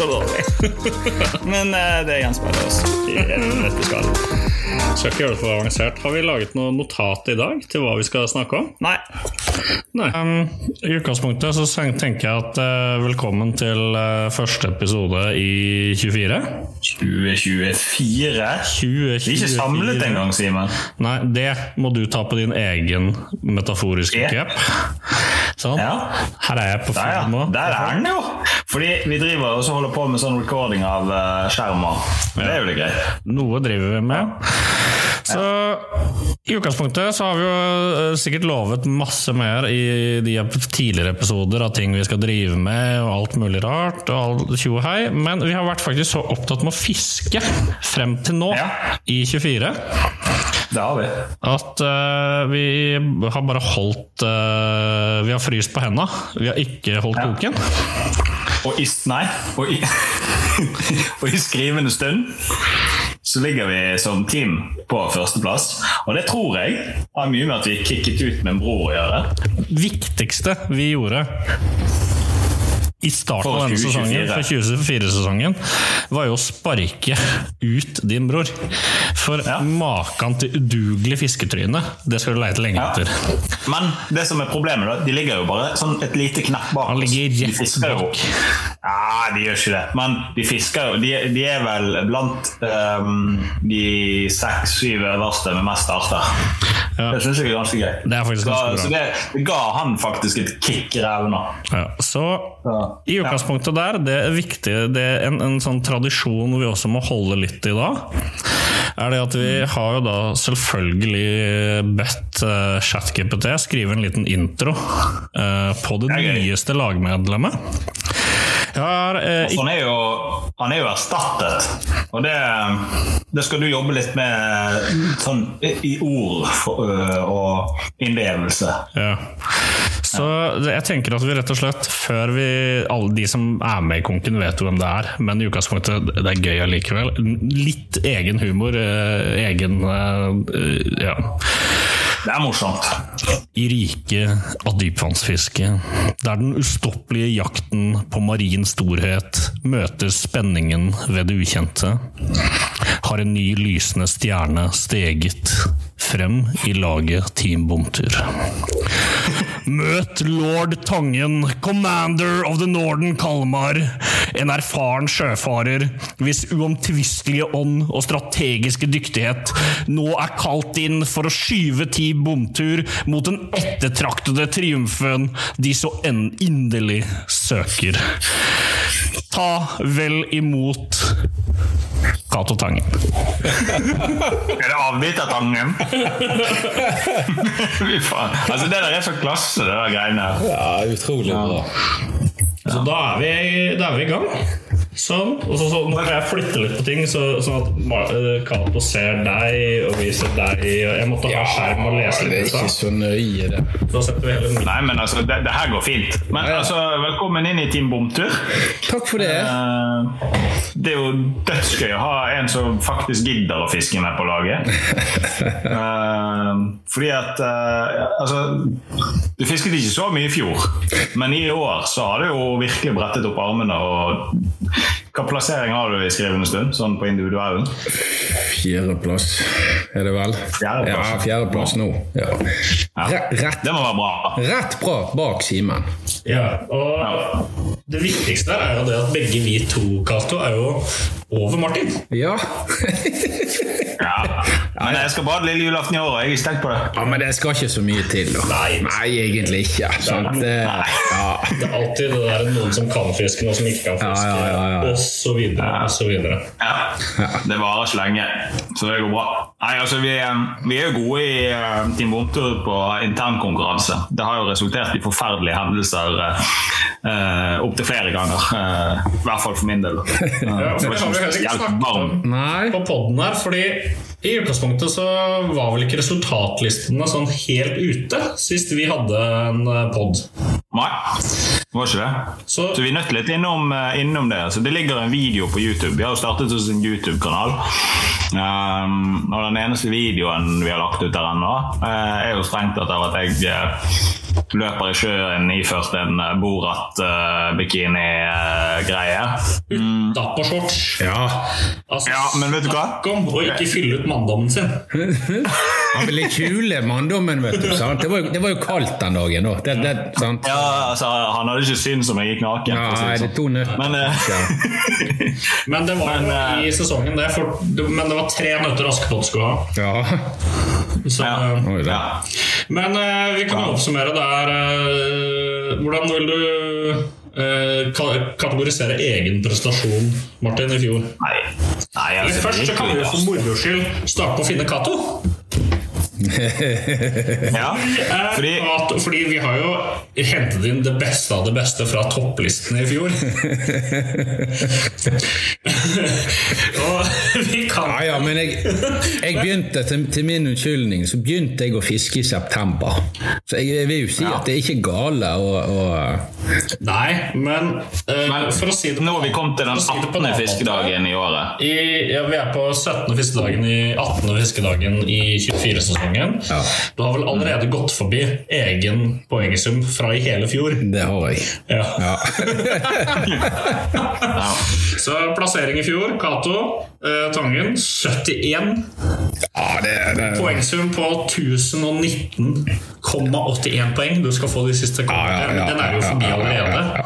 Det er så dårlig. men uh, det gjenspeiler oss i det vi skal. Ikke gjøre det for avansert. Har vi laget noe notat i dag til hva vi skal snakke om? Nei. Nei. Um, I utgangspunktet så tenker jeg at uh, velkommen til uh, første episode i 24. 2024? 2024. Vi er ikke samlet engang, Simen. Nei, det må du ta på din egen metaforiske cap. Sånn. Ja. Her er jeg på Der, film ja. Der er den jo! Fordi vi driver også holder på med sånn recording av eh, skjermer. Det er jo litt greit. Noe driver vi med. Så i utgangspunktet så har vi jo eh, sikkert lovet masse mer i de tidligere episoder av ting vi skal drive med og alt mulig rart og tjo og hei, men vi har vært faktisk så opptatt med å fiske frem til nå Ja. i 24 Det har vi. at uh, vi har bare holdt uh, Vi har fryst på henda. Vi har ikke holdt Ja. koken. Og i, nei, og i, og i skrivende stund så ligger vi som team på førsteplass. Og det tror jeg har mye med at vi kicket ut med en bror å gjøre. viktigste vi gjorde i starten av denne sesongen, for 2024-sesongen, var jo å sparke ut din bror. For Ja. maken til udugelig fisketryne, det skal du leite lenge Ja. etter. Men det som er problemet, da, de ligger jo bare sånn et lite knapp bak Han ligger rett bak. Ja, de gjør ikke det. Men de fisker jo De, de er vel blant um, de seks-syv øverste med mest arter. Ja. Det syns jeg er ganske gøy. Det er faktisk så, ganske bra. så det, det ga han faktisk et kick i ræva. Ja, så Ja. I utgangspunktet der, det er viktig, det er en, en sånn tradisjon vi også må holde litt i da, er det at vi har jo da selvfølgelig bedt uh, ChatGPT skrive en liten intro eh, på det nyeste lagmedlemmet. Har eh, han er jo, han er jo erstattet. Og det, det skal du jobbe litt med sånn i ord for, øh, og innlevelse. Ja. Så jeg tenker at vi rett og slett, før vi Alle de som er med i konken, vet hvem det er, men i utgangspunktet det er gøy allikevel. Litt egen humor. eh, Egen eh, Ja. Det er morsomt. I riket av dypvannsfiske, der den ustoppelige jakten på marin storhet møter spenningen ved det ukjente, har en ny lysende stjerne steget frem i laget Team Bomtur. Møt lord Tangen, commander of the Northern Kalmar. En erfaren sjøfarer hvis uomtvistelige ånd og strategiske dyktighet nå er kalt inn for å skyve Team Bomtur mot den ettertraktede triumfen de så inderlig søker. Ta vel imot Cato Tangen. Er det avbitertangen? Fy faen. Altså, det der er så klasse, det der greiene her. Ja, utrolig bra. Så da er, vi, da er vi i gang. Sånn. Og så, så, nå kan jeg flytte litt på ting, så, sånn at eh, Cato ser deg, og vi ser deg. Og jeg måtte ha skjerm og lese det er ikke så nøye, det. Da setter vi hele Nei, men altså, det, det her går fint. Men altså, velkommen inn i Team Bomtur. Takk for det. Uh, det er jo dødsgøy å ha en som faktisk gidder å fiske med på laget. uh, fordi at uh, Altså, du fisket ikke så mye i fjor, men i år så har du jo virkelig brettet opp armene. og Hva plassering har du i skrivende stund, sånn på individuellen? Fjerdeplass er det vel? Fjerdeplass. Ja, fjerdeplass nå. Ja. Ja. Rett, Det må være bra. rett bra bak Simen. Ja, og det viktigste er jo det at begge vi to, Cato, er jo over Martin. Ja. Ja. Men jeg skal bade lille julaften i år, og jeg er stengt på det. ja, men det skal ikke så mye til, da. Nei. egentlig ikke. Sant? Det, ja. Det er alltid det der noen som kan fiske, noen som ikke kan fiske, Ja, ja, ja, ja. og så videre, og så videre. Ja. Det varer ikke lenge. Så det går bra. Nei, altså Vi, er- vi er jo gode i uh, Team Bomtur på internkonkurranse. Det har jo resultert i forferdelige hendelser uh, opptil flere ganger. eh, I hvert fall for min del. Uh, Ja, for det har vi heller ikke snakket om på podden her, fordi i utgangspunktet så var vel ikke resultatlistene sånn helt ute sist vi hadde en pod. Nei, det var ikke det. Så, Så vi nødt litt innom, eh, innom det. Så det ligger en video på YouTube. Vi har jo startet oss en YouTube-kanal. Um, og den eneste videoen vi har lagt ut der ennå, uh, er jo strengt tatt av at jeg uh, løper i sjøen iført en uh, Borat-bikini-greie. da på shorts. Ja. Altså, Ja, men vet du hva? Snakk om å ikke fylle ut manndommen sin. Han ville kule manndommen, vet du. Sant? Det, var jo, det var jo kaldt den dagen. da. Det, det, sant? Ja, altså, han hadde ikke synd som jeg gikk naken. Nei, det det sånn. to nøtter. Men eh, Ja. Men det var Men, jo eh, i sesongen, det. For, men det var tre nøtter Askepott skulle ha. ja. Så, ja. eh, Oi, ja. Men vi kan jo oppsummere der Hvordan vil du eh, kategorisere egen prestasjon, Martin, i fjor? Nei. Nei, altså, Først så kan vi for moro skyld starte på å finne Cato. Ja, Eh, fordi At, fordi vi har jo hentet inn det beste av det beste fra topplistene i fjor. Og vi kan Ja, ja, men jeg, jeg begynte, til, til min unnskyldning, så begynte jeg å fiske i september. Så jeg, jeg vil jo si at det er ikke gale å, å Nei, men, uh, Men for å si det nå har vi kommet til den for å si det på en 18. fiskedagen i året. I, ja, vi er på 17. fiskedagen i 18. fiskedagen i 24-sesongen. Ja. Du har vel allerede gått forbi egen poengsum fra i hele fjor. Det har jeg. Ja. Ja. Ja. Så plassering i fjor, Cato, eh, Tangen, 71. ja, det, det Poengsum på 1019,81 poeng. Du skal få de siste ja, ja, ja, Den er jo forbi ja, ja, allerede. ja, ja.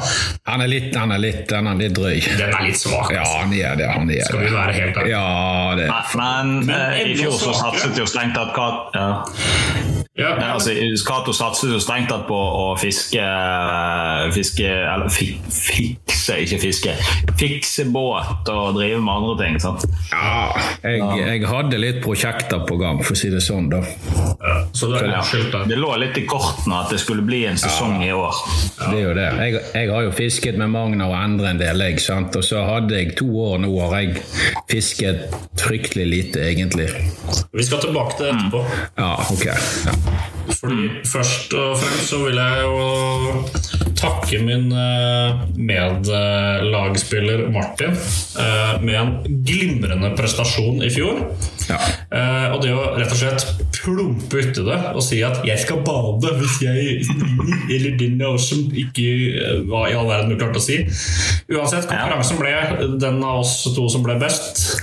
Han er litt, han er litt, han er litt drøy. Den er litt svak. Ja, altså. han er det. Han er Skal vi være helt ærlige? Ja, det. Nei, Men, Men eh, i fjor så satset jo strengt tatt Kat- ja. Ja, Ja, altså, Cato satset jo strengt tatt på å fiske Fiske Eller fi, fikse, ikke fiske. Fikse båt og drive med andre ting. sant? Ja, jeg, jeg hadde litt prosjekter på gang, for å si det sånn, da. så det, er Ja. Det lå litt i kortene at det skulle bli en sesong i år. Det er jo det. Jeg, jeg har jo fisket med Magna og Endre en del, jeg, sant? og så hadde jeg to år nå har jeg fisket fryktelig lite, egentlig. Vi skal tilbake til det etterpå. Ja, ok. Ja. Fordi Først og fremst så vil jeg jo takke min eh, medlagspiller Martin eh, med en glimrende prestasjon i fjor. Ja. Eh, og det å rett og slett plumpe uti det og si at 'jeg skal bade hvis jeg Eller din ocean ikke Hva i all verden du klarte å si. Uansett, konkurransen ble den av oss to som ble best.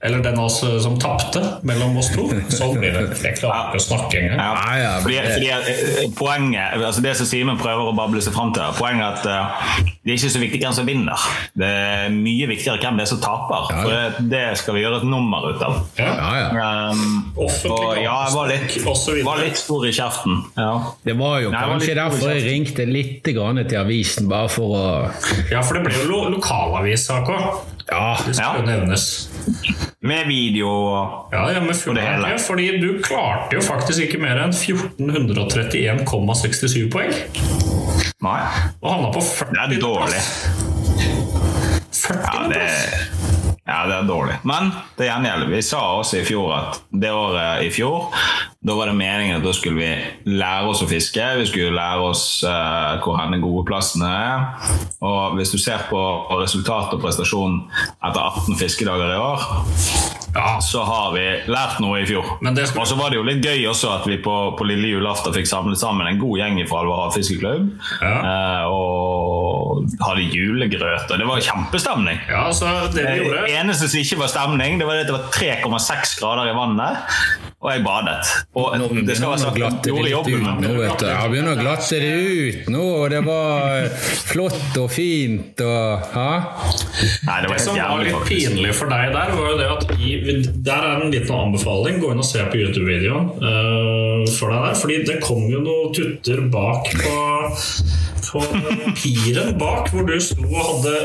Eller den av oss som tapte mellom oss to. Sånn blir det. Jeg klarer ikke å snakke engang. Ja. Ja, ja, fordi, fordi eh, poenget, altså Det som Simen prøver å bable seg fram til, poenget er at eh, det er ikke så viktig hvem som vinner. Det er mye viktigere hvem det er som taper. Ja. For det, det skal vi gjøre et nummer ut av. Ja. Ja, ja. Um, og ja, jeg var litt, var litt stor i kjeften. Ja. Det var jo Nei, kanskje var derfor jeg ringte litt grann til avisen, bare for å Ja, for det ble jo lo lokalavis, AK. Ja. Det skal Ja. nevnes. Med video og Ja, ja, med full Og det hele. Ja, fordi du klarte jo faktisk ikke mer enn 1431,67 poeng. Nei. Og havna på 40. Det er dårlig. 40. Ja, det, ja, det er dårlig. Men det gjengjeld. Vi sa også i fjor at det året i fjor da var det meningen at da skulle vi lære oss å fiske. Vi skulle lære oss uh, hvor henne gode plassene er. Og hvis du ser på resultatet og prestasjonen etter 18 fiskedager i år, Ja, så har vi lært noe i fjor. Skal- Og så var det jo litt gøy også at vi på, på lille julaften fikk samlet sammen en god gjeng fra Alvar Fiskeklubb. Ja. Eh, og hadde julegrøt, og det var kjempestemning. ja så det Det eneste som ikke var stemning, det var at det var 3,6 grader i vannet, og jeg badet. Og Nå det skal være sagt, glatte gjorde jobben. ut nå, vet du. Begynner å glatte det ut nå, og det var flott og fint og ha? Nei, det var Det som var litt faktisk. pinlig for deg der, var jo det at i, Der er en liten anbefaling. Gå inn og se på YouTube-videoen uh, for deg der. Fordi det kom jo noen tutter bak på på piren bak, hvor du sto og hadde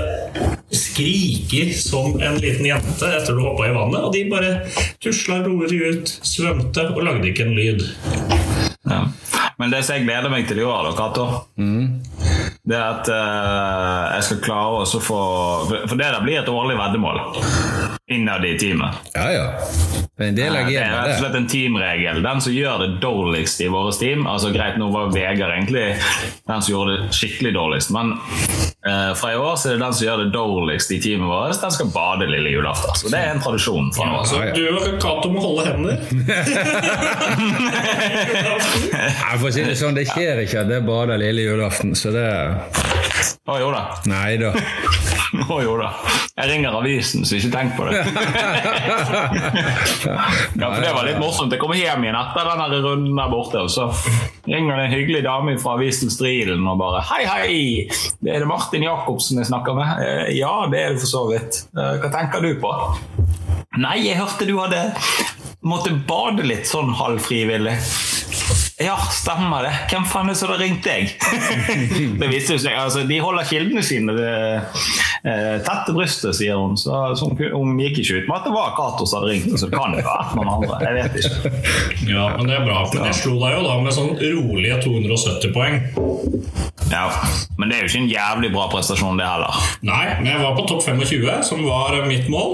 skriker som en liten jente etter du hoppa i vannet, og de bare tusla rolig ut, svømte og lagde ikke en lyd. Ja. Men det som jeg gleder meg til i år, da, Cato, det er at uh, jeg skal klare å få for det der blir et årlig veddemål innad i teamet. Ja, ja. Det er en del av Det er rett og slett en teamregel. Den som gjør det dårligst i vårt team altså Greit, nå var Vegard egentlig den som gjorde det skikkelig dårligst, men uh, fra i år så er det den som gjør det dårligst i teamet vårt, den skal bade lille julaften. Så det er en tradisjon fra nå av. Ja, ja. du og Cato må holde hender. Ja, for å si det sånn, det skjer ikke at det bader lille julaften, så det Å jo da. Nei da. Å jo da. Jeg ringer avisen, så ikke tenk på det. Ja, for Det var litt morsomt. Jeg kom hjem igjen etter den runden der borte, og så ringer det en hyggelig dame fra avisen Strilen og bare Hei, hei! Det er det Martin Jacobsen jeg snakker med. «Eh, Ja, det er det for så vidt. «Eh, Hva tenker du på? Nei, jeg hørte du hadde måtte bade litt sånn halvfrivillig. Ja, stemmer det. Hvem faen er det som har ringt deg? det viste seg, altså, De holder kildene sine eh, tette brystet, sier hun. Så, så hun, hun gikk ikke ut med at det var Cato som hadde ringt. Så det kan jo være noen andre. Jeg vet ikke. Ja, men det er bra. for de slo deg jo da med sånn rolige 270 poeng. Ja, Men det er jo ikke en jævlig bra prestasjon, det heller. Nei, men jeg var på topp 25, som var mitt mål.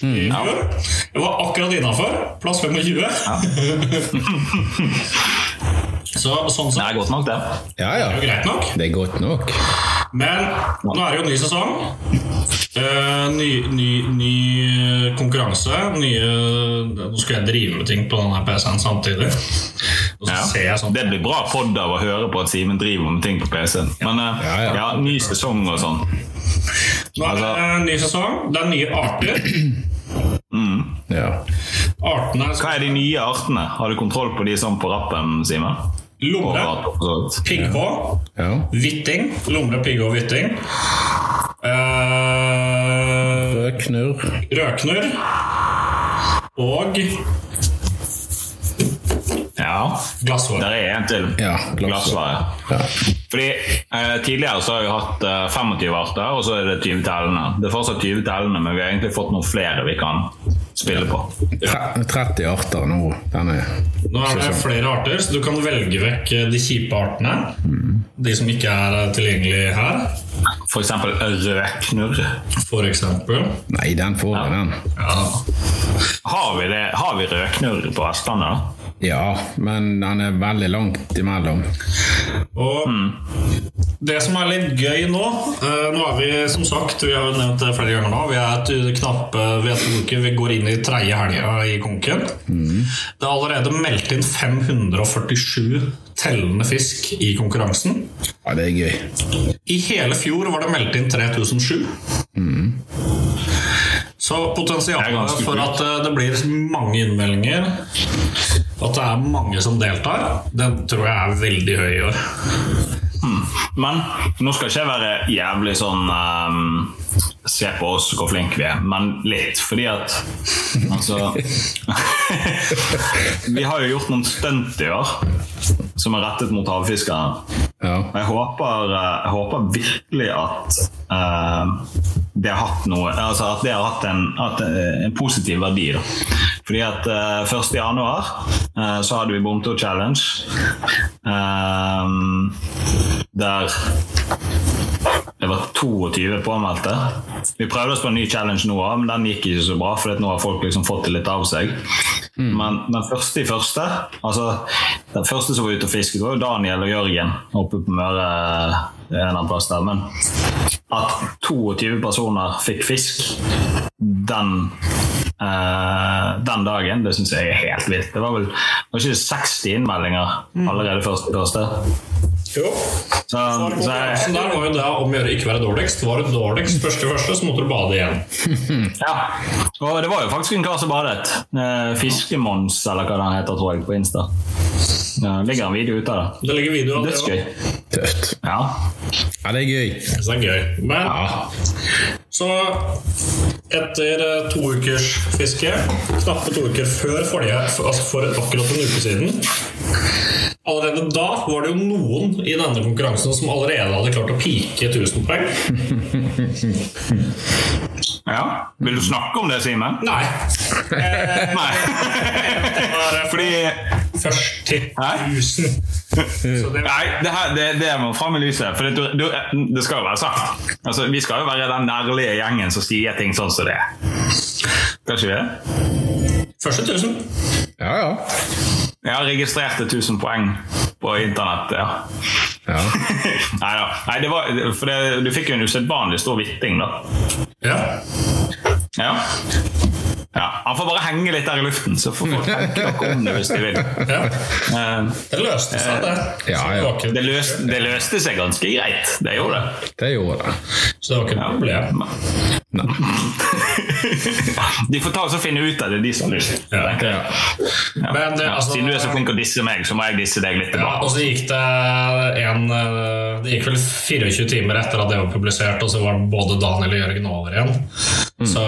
Mm. Jeg var akkurat innafor. Plass 25. Så sånn Det er godt nok, det. Ja, er det jo greit nok. Det er godt nok. Men nå er det jo ny sesong. Uh, ny, ny, ny konkurranse. Nye Nå skal jeg drive med ting på denne PC-en samtidig. Og så Ja. ser jeg sånn Det blir bra pod av å høre på at Simen driver med ting på PC-en. Men uh, Ja, ja. ja, ny sesong og sånn. Nå er det en ny sesong. Det er nye arter. Ja. Artene Hva er de nye artene? Har du kontroll på de sånn på rappen, Simen? Lomre, ja. hvitting. Lomre, pigghå hvitting. Eh, Rødknurr. rødknurr. Og Ja. Glassvare. Der er en til. Ja, Glassvare. Ja. Fordi eh, Tidligere så har vi hatt eh, 25 arter, og så er det 20 tellende. Det er fortsatt 20 tellende, men vi har egentlig fått noen flere vi kan spille på. Tre- 30 arter nå denne Nå er det flere arter, så du kan velge vekk eh, de kjipe artene. De som ikke er eh, tilgjengelige her, For eksempel rødknurr. for eksempel. Nei, den får jeg, den. Ja. Har vi, det? Har vi rødknurr på Vestlandet? Ja, men den er veldig langt imellom. Og det som er litt gøy nå eh, Nå er vi som sagt, vi har jo nevnt det flere ganger nå, vi er et knappe ved to uker, vi går inn i tredje helga i konken. Det er allerede meldt inn 547 tellende fisk i konkurransen. Ja, det er gøy. I hele fjor var det meldt inn 3007. Så er potensialet for at eh, det blir mange innmeldinger, at det er mange som deltar, den tror jeg er veldig høy i år. Men nå skal ikke jeg være jævlig sånn um, Se på oss hvor flinke vi er, men litt. Fordi at Altså Vi har jo gjort noen stunt i år som er rettet mot havfiskere. Ja. Jeg håper, eh, jeg håper virkelig at eh, det har hatt noe Altså at det har hatt en, hatt en- en positiv verdi. Da. Fordi at uh, 1. januar eh, så hadde vi Bomto Challenge. Um, der det var 22 påmeldte. Vi prøvde oss på en ny challenge nå, men den gikk ikke så bra. For nå har folk liksom fått det litt av seg. Men, den første i første altså Den første som var ute og fisket, var jo Daniel og Jørgen oppe på Møre. en av plass der, Men at 22 personer fikk fisk den eh, den dagen, det syns jeg er helt vilt. Det var vel var ikke 60 innmeldinger allerede første første. Jo. Så, så, så jeg, så der var jo det om å gjøre ikke være dårligst. Var du dårligst første første, så måtte du bade igjen. Ja, og det var jo faktisk en kar som badet. Uh, Fiskemons, eller hva den heter, tror jeg, på Insta. Ja, det ligger en video ute av det. Det ligger video av det Dødsgøy. Tøft. Ja. Ja, det er gøy. Det er gøy. Men så etter eh, to ukers fiske, knappe to uker før forrige, altså for akkurat en uke siden, Allerede da var det jo noen i denne konkurransen som allerede hadde klart å pike 1000 poeng. Ja. Vil du snakke om det, Simen? Nei. Eh, Nei. det var Fordi først til Hæ? 1000. Det Nei, det, her, det, det må fram i lyset. For det, du, du, det skal jo være sagt. Altså, vi skal jo være den nærlige gjengen som sier ting sånn som det er. Skal ikke vi det? Første 1000. Ja, ja. Jeg har registrert 1000 poeng på internett. ja. ja. Neida. Nei det var, for det, du fikk jo en usedvanlig stor vitting, da. Ja. Ja. ja. Han får bare henge litt der i luften, så får folk tenke noe om det hvis de vil. ja. Eh, Det løste seg, det. Ja, det ja. Det løste, det løste seg ganske greit. Det gjorde det. Det gjorde det. så det var ikke noe problem. Nei. De får ta oss og finne ut av det, de som har lyst. Ja. Ja. Ja. Men det, Ja, altså- Siden du er så flink å disse meg, så må jeg disse deg litt Ja, tilbake. og så gikk det en eh, Det gikk vel 24 timer etter at det var publisert, og så var både Daniel og Jørgen over igjen. Så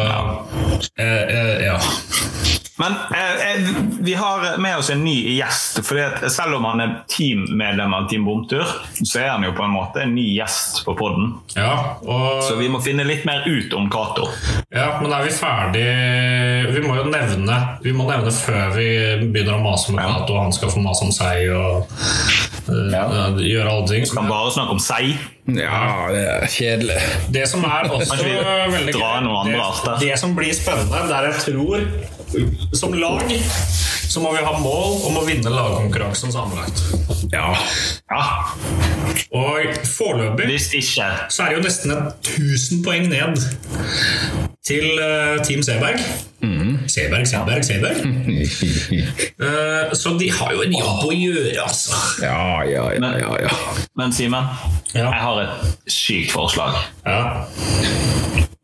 eh, eh, ja. Men eh, eh, vi har med oss en ny gjest. For selv om han er teammedlem av Team Bomtur, så er han jo på en måte en ny gjest på podden. ja. Og Så vi må finne litt mer ut om Cato. Ja, men er vi ferdig Vi må jo nevne Vi må nevne før vi begynner å mase om Cato, og han skal få mase om seg og ja. gjøre alle ting. Kan bare snakke om seg. ja, det er kjedelig. Det som er også veldig gøy, det, det som blir spennende, der jeg tror Som lag så må vi ha mål om å vinne lagkonkurransen sammenlagt. Ja. Ja, Og foreløpig Hvis ikke så er det jo nesten 1000 poeng ned til eh, Team Seberg. Seberg, Seberg, Seberg. Eh, så de har jo en jobb å gjøre, altså. Ja, ja, ja, ja. ja. Men Simen, Ja. jeg har et sykt forslag. Ja.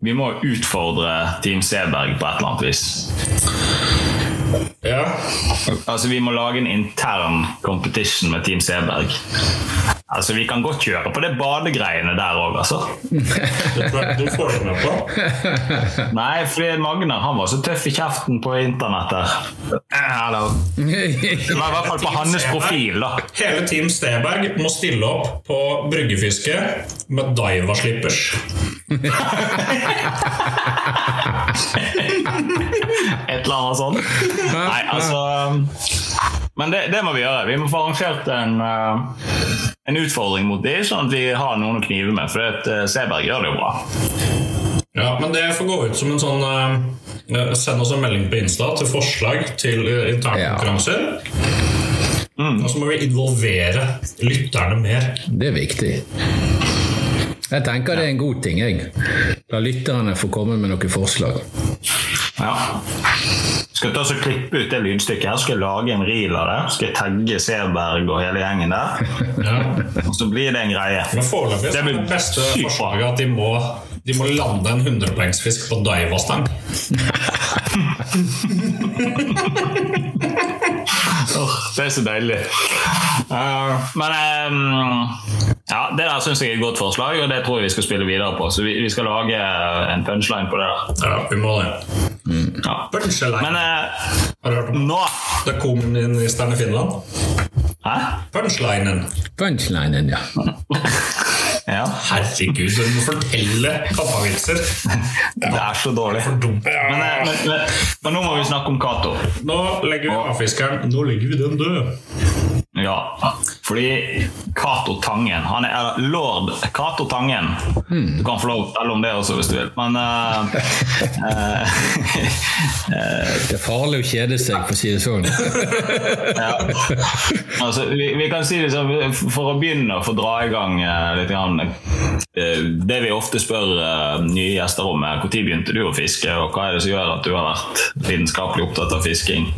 Vi må utfordre Team Seberg på et eller annet vis. ja. Altså, Vi må lage en intern competition med Team Seberg. Altså, Vi kan godt kjøre på det badegreiene der òg, altså. Du får det med på. Nei, fordi Magnar han var så tøff i kjeften på internett der. Eller, Det var i hvert fall på hans profil, da. Hele Team Steberg må stille opp på bryggefiske med Daiwa-slippers. Et eller annet sånt. Nei, altså Men det, det må vi gjøre. Vi må få arrangert en, eh, en utfordring mot dem, sånn at vi har noen å knive med. For at, eh, Seberg gjør det jo bra. Ja, men det får gå ut som en sånn eh, Send oss en melding på Insta til forslag til internkonkurranser. Ja. Mm. Og så må vi involvere lytterne mer. Det er viktig. Jeg tenker det er en god ting, jeg. La lytterne få komme med noen forslag. Ja. Skal ta og klippe ut det lydstykket her, skal jeg lage en reel av det. Skal jeg tagge Seberg og hele gjengen der. Ja. Og så blir det en greie. Men foreløpig Det er det beste forslaget at de må, de må lande en 100-poengsfisk på Daiwa-stang. Åh, det er så deilig. Uh, men um, ja, det der syns jeg er et godt forslag, og det tror jeg vi skal spille videre på. Så vi, vi skal lage en punchline på det der. Ja, vi må det. Ja. Punchline. Men uh, Har du hørt om nå det kommunisteren i Finland? Hæ? Punchlinen. Punchlinen, ja. Ja. Herregud, du må fortelle pappavitser. Det er så dårlig. Men, eh, men, men, men nå må vi snakke om Cato. Nå legger vi avfiskeren Nå legger vi den død. Ja, fordi Cato Tangen Han er lord Cato Tangen. Du kan få lov å telle om det også hvis du vil. Men uh, Det er farlig å kjede seg, for å si det sånn. ja. altså, vi, vi kan si det sånn For å begynne å få dra i gang uh, litt grann, uh, Det vi ofte spør nye gjester om, er når begynte du å fiske, og hva er det som gjør at du har vært lidenskapelig opptatt av fisking?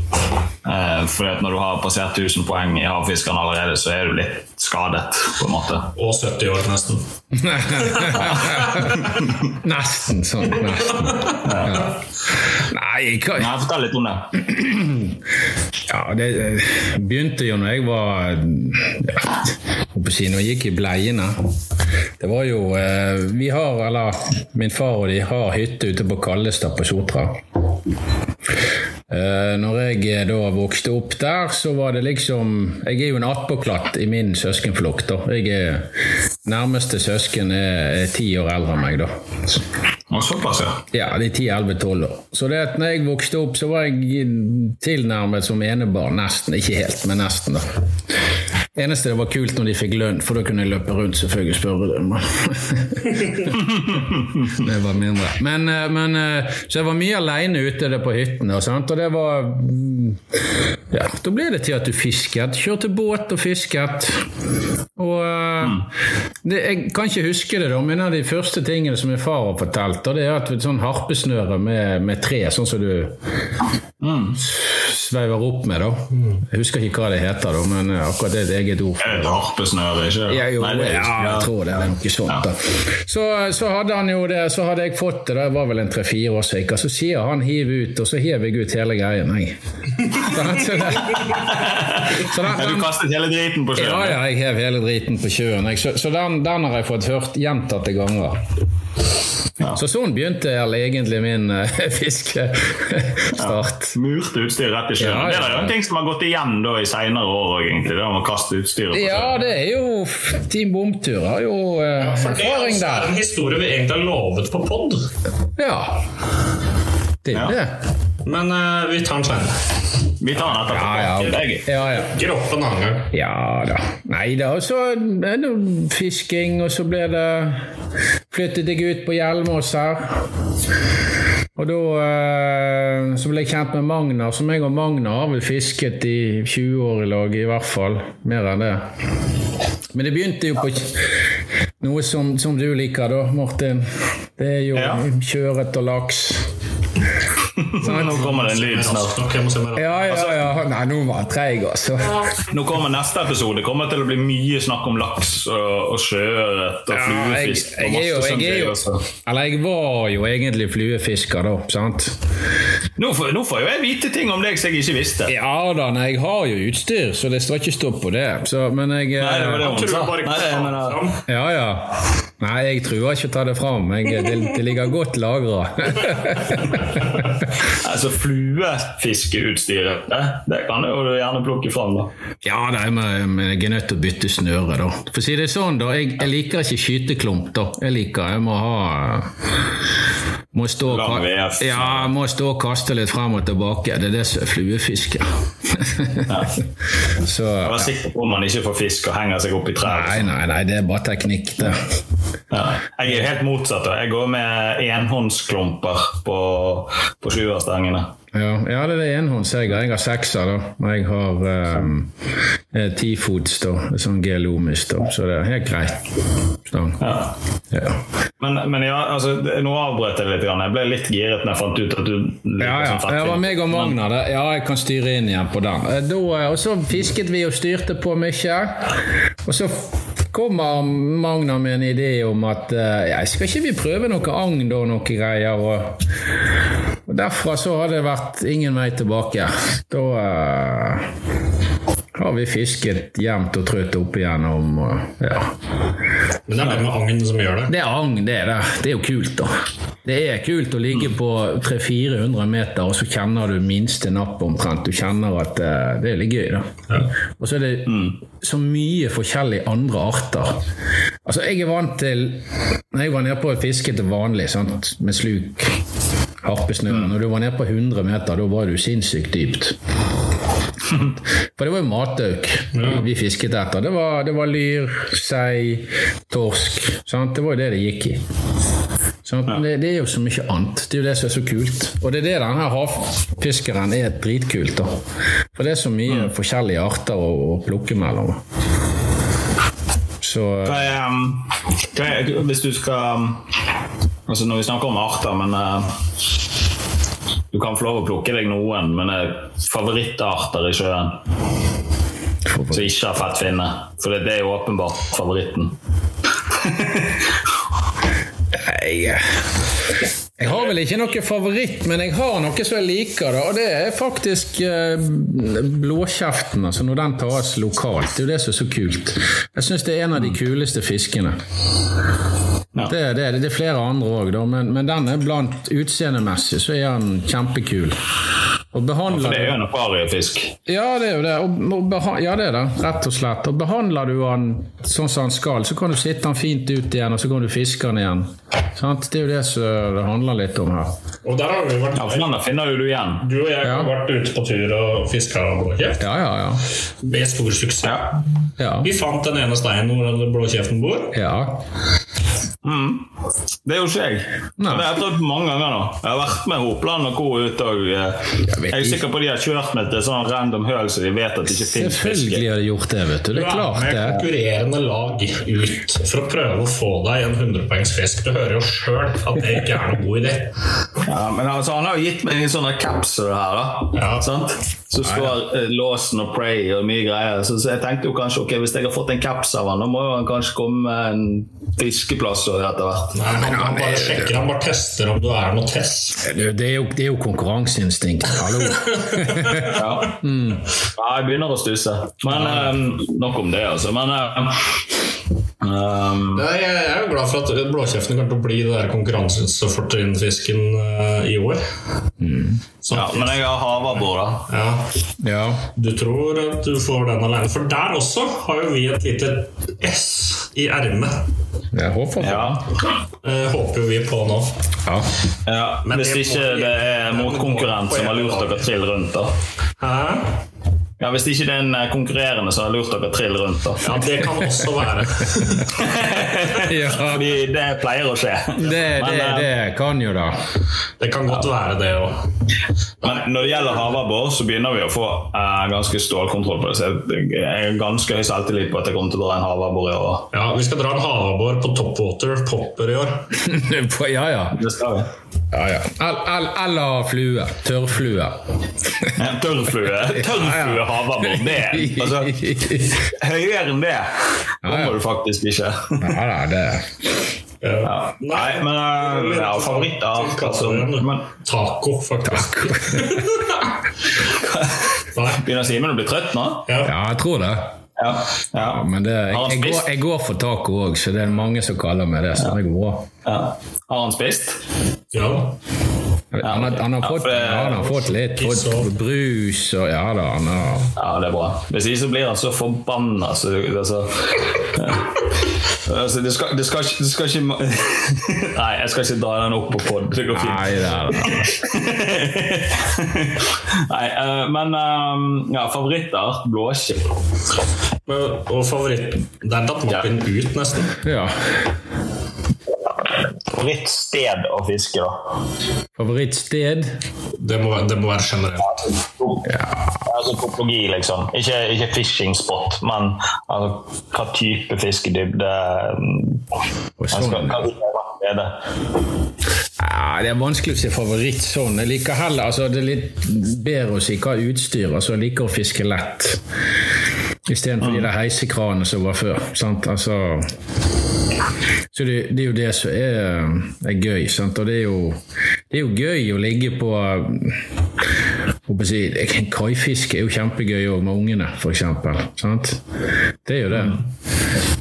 For når du har passert 1000 poeng i havfiskeren allerede, så er du litt skadet, på en måte. Og 70 år, nesten. Nesten sånn. Nesten. Ja. Nei, hva Nei, fortell litt om det. Ja, det begynte jo når jeg var ja, på si, Når jeg gikk i bleiene. Det var jo eh, Vi har, eller min far og de har hytte ute på Kallestad på Sotra. Eh, når jeg eh, da vokste opp der, så var det liksom Jeg er jo en attpåklatt i min søskenflokk. da. Jeg er Nærmeste søsken er, ti år eldre enn meg, da. Og såpass, ja. Ja, de er 10-11-12 år. Så det at når jeg vokste opp, så var jeg tilnærmet som enebarn. Nesten. Ikke helt, men nesten, da. Eneste det var kult når de fikk lønn, for da kunne jeg løpe rundt selvfølgelig og spørre dem. det var mindre. Men, eh, men, eh, så jeg var mye aleine ute der på hyttene, og, sant? og det var mm, Ja, da ble det til at du fisket. Kjørte båt og fisket. Og eh, det, Jeg kan ikke huske det, da, men en av de første tingene som min far har fortalt, og det er at et sånn harpesnøre med, med tre, sånn som du sveiver opp med, da. Jeg husker ikke hva det heter, da, men akkurat det er et ord. Harpesnøre, ikke Ja, jo, Nei, det ja, jeg tror det. Det er noe sånt. Da. Så, så hadde han jo det, så hadde jeg fått det, det var vel en tre-fire år siden, så sier han hiv ut, og så hiver jeg ut hele greien, jeg. Så, det, så den, Ja, Du kastet hele driten på sjøen? ja, ja, jeg hev hele driten på sjøen. Jeg. Så, så den, den har jeg fått hørt gjentatte ganger. Ja. Så sånn begynte egentlig min uh, fiskestart. Murte utstyr rett i sjøen. Ja, ja. Det er jo en ting som har gått igjen da i seinere år òg, egentlig. Det om å kaste utstyret på Ja, det er jo Team Bomtur har jo uh, For det er erfaring en historie vi egentlig har lovet på pod. Ja. Det er Ja. det. Men uh, vi tar den senere. Vi tar den etterpå. Ja, ja. Jeg- Ja, ja. Da. Nei da. Og så er det fisking, og så ble det Flyttet jeg ut på Hjelmås her. Og da eh, så ble jeg kjent med Magnar, som jeg og Magnar har vel fisket i 20 år i lag, i hvert fall. Mer enn det. Men det begynte jo på noe som, som du liker, da, Martin. Det er jo kjøret og laks. Nå kommer det en lyd snart. Ja, ja, ja. Nei, nå var han treig, altså. Nå kommer neste episode. Det kommer til å bli mye snakk om laks og, og sjøørret og Ja, fluefisk. jeg, og jeg, er jo, jeg, er jo, eller jeg var jo egentlig fluefisker, da. sant? Nå får, nå får jo jeg vite ting om deg som jeg ikke visste. Ja da, nei, jeg har jo utstyr, så det står ikke stopp på det. Så, men jeg Nei, det var det hun sa. Nei. Ja, ja. Nei, jeg truer ikke å ta det fram. Jeg, det, det ligger godt lagra. altså, fluefiskeutstyret, det, det kan du jo gjerne plukke fram. da. ja, nei, men, men jeg er nødt til å bytte snøre, da. For å si det sånn, da. Jeg, jeg liker ikke skyteklump, da. Jeg liker Jeg må ha må stå, ja, må stå og kaste litt frem og tilbake. Det er det som er fluefiske. Så Jeg var sikker på om man ikke får fisk og henger seg opp i trær. Nei, nei, nei, det er bare teknikk, det. Ja. Jeg er jo helt motsatt. da. Jeg går med enhåndsklumper på, på sjuerstangene. Ja, ja, det er enhånds Jeg har sekser, da. Og jeg har um, tifots, da. Sånn geolomisk, da. Så det er helt greit. Stang. Ja. Ja. Men, men ja, altså, nå avbrøt jeg litt. grann. Jeg ble litt giret når jeg fant ut at du Ja, ja. Det var meg og Magnar. det. Ja, jeg kan styre inn igjen på den. Eh, Da, og så fisket vi og styrte på mye. Og så kommer Magna med en idé om at eh, ja, skal ikke vi prøve noe agn da, noe greier? Og, og derfra så har det vært ingen vei tilbake. Da eh, har vi fisket jevnt og trutt opp igjennom. Og, ja. Men det er det med agn som gjør det. Det er agn, det er det. Det er jo kult, da. Det er kult å ligge på 300-400 meter, og så kjenner du minste napp omtrent. Du kjenner at eh, det er litt gøy, da. Og så er det så mye forskjellig andre arter. Altså, jeg er vant til Når jeg var nede på å fiske til vanlig, sant, med sluk, harpesnøre Når du var nede på 100 meter, da var du sinnssykt dypt. For det var jo matauk vi fisket etter. Det var, det var lyr, sei, torsk. Sant? Det var jo det det gikk i. Men Det, det er jo så mye annet. Det er jo det som er så kult. Og det er det denne havfiskeren er dritkult. da. For det er så mye forskjellige arter å, å plukke mellom. Så Hva er, um, hva er, hvis du skal um, Altså Når vi snakker om arter, men uh, Du kan få lov å plukke deg noen, men uh, favorittarter i sjøen som ikke har fettfinne. For det, det er jo åpenbart favoritten. Nei Jeg har vel ikke noe favoritt, men jeg har noe som jeg liker. Da, og det er faktisk eh, blåkjeften. Altså når den tas lokalt. Det er jo det som er så kult. Jeg syns det er en av de kuleste fiskene. Ja. Det, det, det er flere andre òg, men, men den er blant utseendemessig så er den kjempekul. Og behandler For det er jo du en akvariefisk. Ja, det er jo det. Og, og beha ja, det er det. Rett og slett. Og behandler du den sånn som den skal, så kan du sitte den fint ut igjen, og så kan du fiske den igjen. Sant? Det er jo det som det handler litt om her. Og der har vi vært Ja, for den finner jo du igjen. Du og jeg Ja. har vært ute på tur og fiska blåkjeft. Ja, ja, ja. Med stor suksess. Ja. Ja. Vi fant den ene steinen hvor blåkjeften bor. ja. Det er jo ikke jeg. Nei. Det har jeg prøvd mange ganger nå. Jeg har vært med Hopland og co. ut og eh, Jeg er sikker på de har kjørt meg til sånn random høl så de vet at det ikke finnes fisk. Selvfølgelig har de gjort det, vet du. Det er klart det. med det. konkurrerende lag ut for å prøve å få deg en 100-poengsfisk. Du hører jo sjøl at det ikke er noen god idé. Ja, men altså, Han har jo gitt meg en sånn det her, da. Ja. Sant? Så står eh, Lawson og Pray og mye greier. Så, så jeg tenkte jo kanskje ok, hvis jeg har fått en caps av han, da må jo han kanskje komme med en fiskeplass etter hvert. Nei, han, han bare sjekker, han bare tester om du er noe tess. Det er jo, det er jo konkurranseinstinkt. Hallo. Ja. ja, jeg begynner å stusse. Men um, nok om det, altså. Men eh, um, Jeg jeg er jo glad for at blåkjeften kommer til å bli det der konkurransefortrinnfisken uh, i år. Mm. ja, men jeg har havabbor, da. ja, Ja. du tror at du får den alene. For der også har jo vi et lite S i ermet. Jeg håper Ja. Uh, håper vi på nå. Ja. ja Men Hvis det ikke det er motkonkurrent som har lurt dere til rundt, da. Hæ? Ja, Hvis ikke det er en eh, konkurrerende så har lurt dere trill rundt, da. Ja, det kan også være. ja. Fordi det pleier å skje. Det, Men, det, eh, det kan jo da. Det kan godt være det òg. Men når det gjelder havabbor, så begynner vi å få uh, ganske stålkontroll på det. Så jeg, er har ganske høy selvtillit på at jeg kommer til å dra en havabbor i år. Ja, vi skal dra en havabbor på Topwater Popper i år. ja, ja. Det skal vi. ja, ja. El- el- Eller flue. Tørrflue. tørrflue. Tørrflue. Tørrflue havabbor. Det altså, Høyere enn det kommer du faktisk ikke. Ja nei, det Ja. Nei, men uh, ja, favorittart altså, men, Taco, faktisk. Nei. Begynner Simen å bli trøtt nå? Ja. Jeg tror det. Ja. ja. Ja, men det, jeg, jeg, går, jeg går for taco òg, så det er mange som kaller meg det. Så det går bra. Ja. Har han spist? ja ja Han har, han har, fått, det- han har fått litt fått brus og Ja da, han har Ja, det er bra. Hvis ikke så blir han så forbanna. Så, altså, ja. altså, det, skal, det, skal, det skal ikke Nei, jeg skal ikke dra den opp på pod. Det går fint. Nei, det er det. Nei, eh, men eh, ja, favorittart blåskip. Og favoritt Der datt mappen ut, nesten. Ja. Favorittsted å fiske, da? Favorittsted? Det må, det må være generelt. Altså topologi, liksom. Ikke, ikke fishing spot, men altså, hva type fiskedybde det altså, sånn. hva er det? Ja, det er vanskelig å si favoritt sånn. Jeg liker heller altså, Det er litt bedre å si hva utstyr. Altså, jeg liker å fiske lett. Istedenfor de der heisekranene som var før. Sant? Altså, så det, det er jo det som er, er gøy. Sant? Og det er, jo, det er jo gøy å ligge på si, Kaifiske er jo kjempegøy òg med ungene, f.eks. Det er jo det.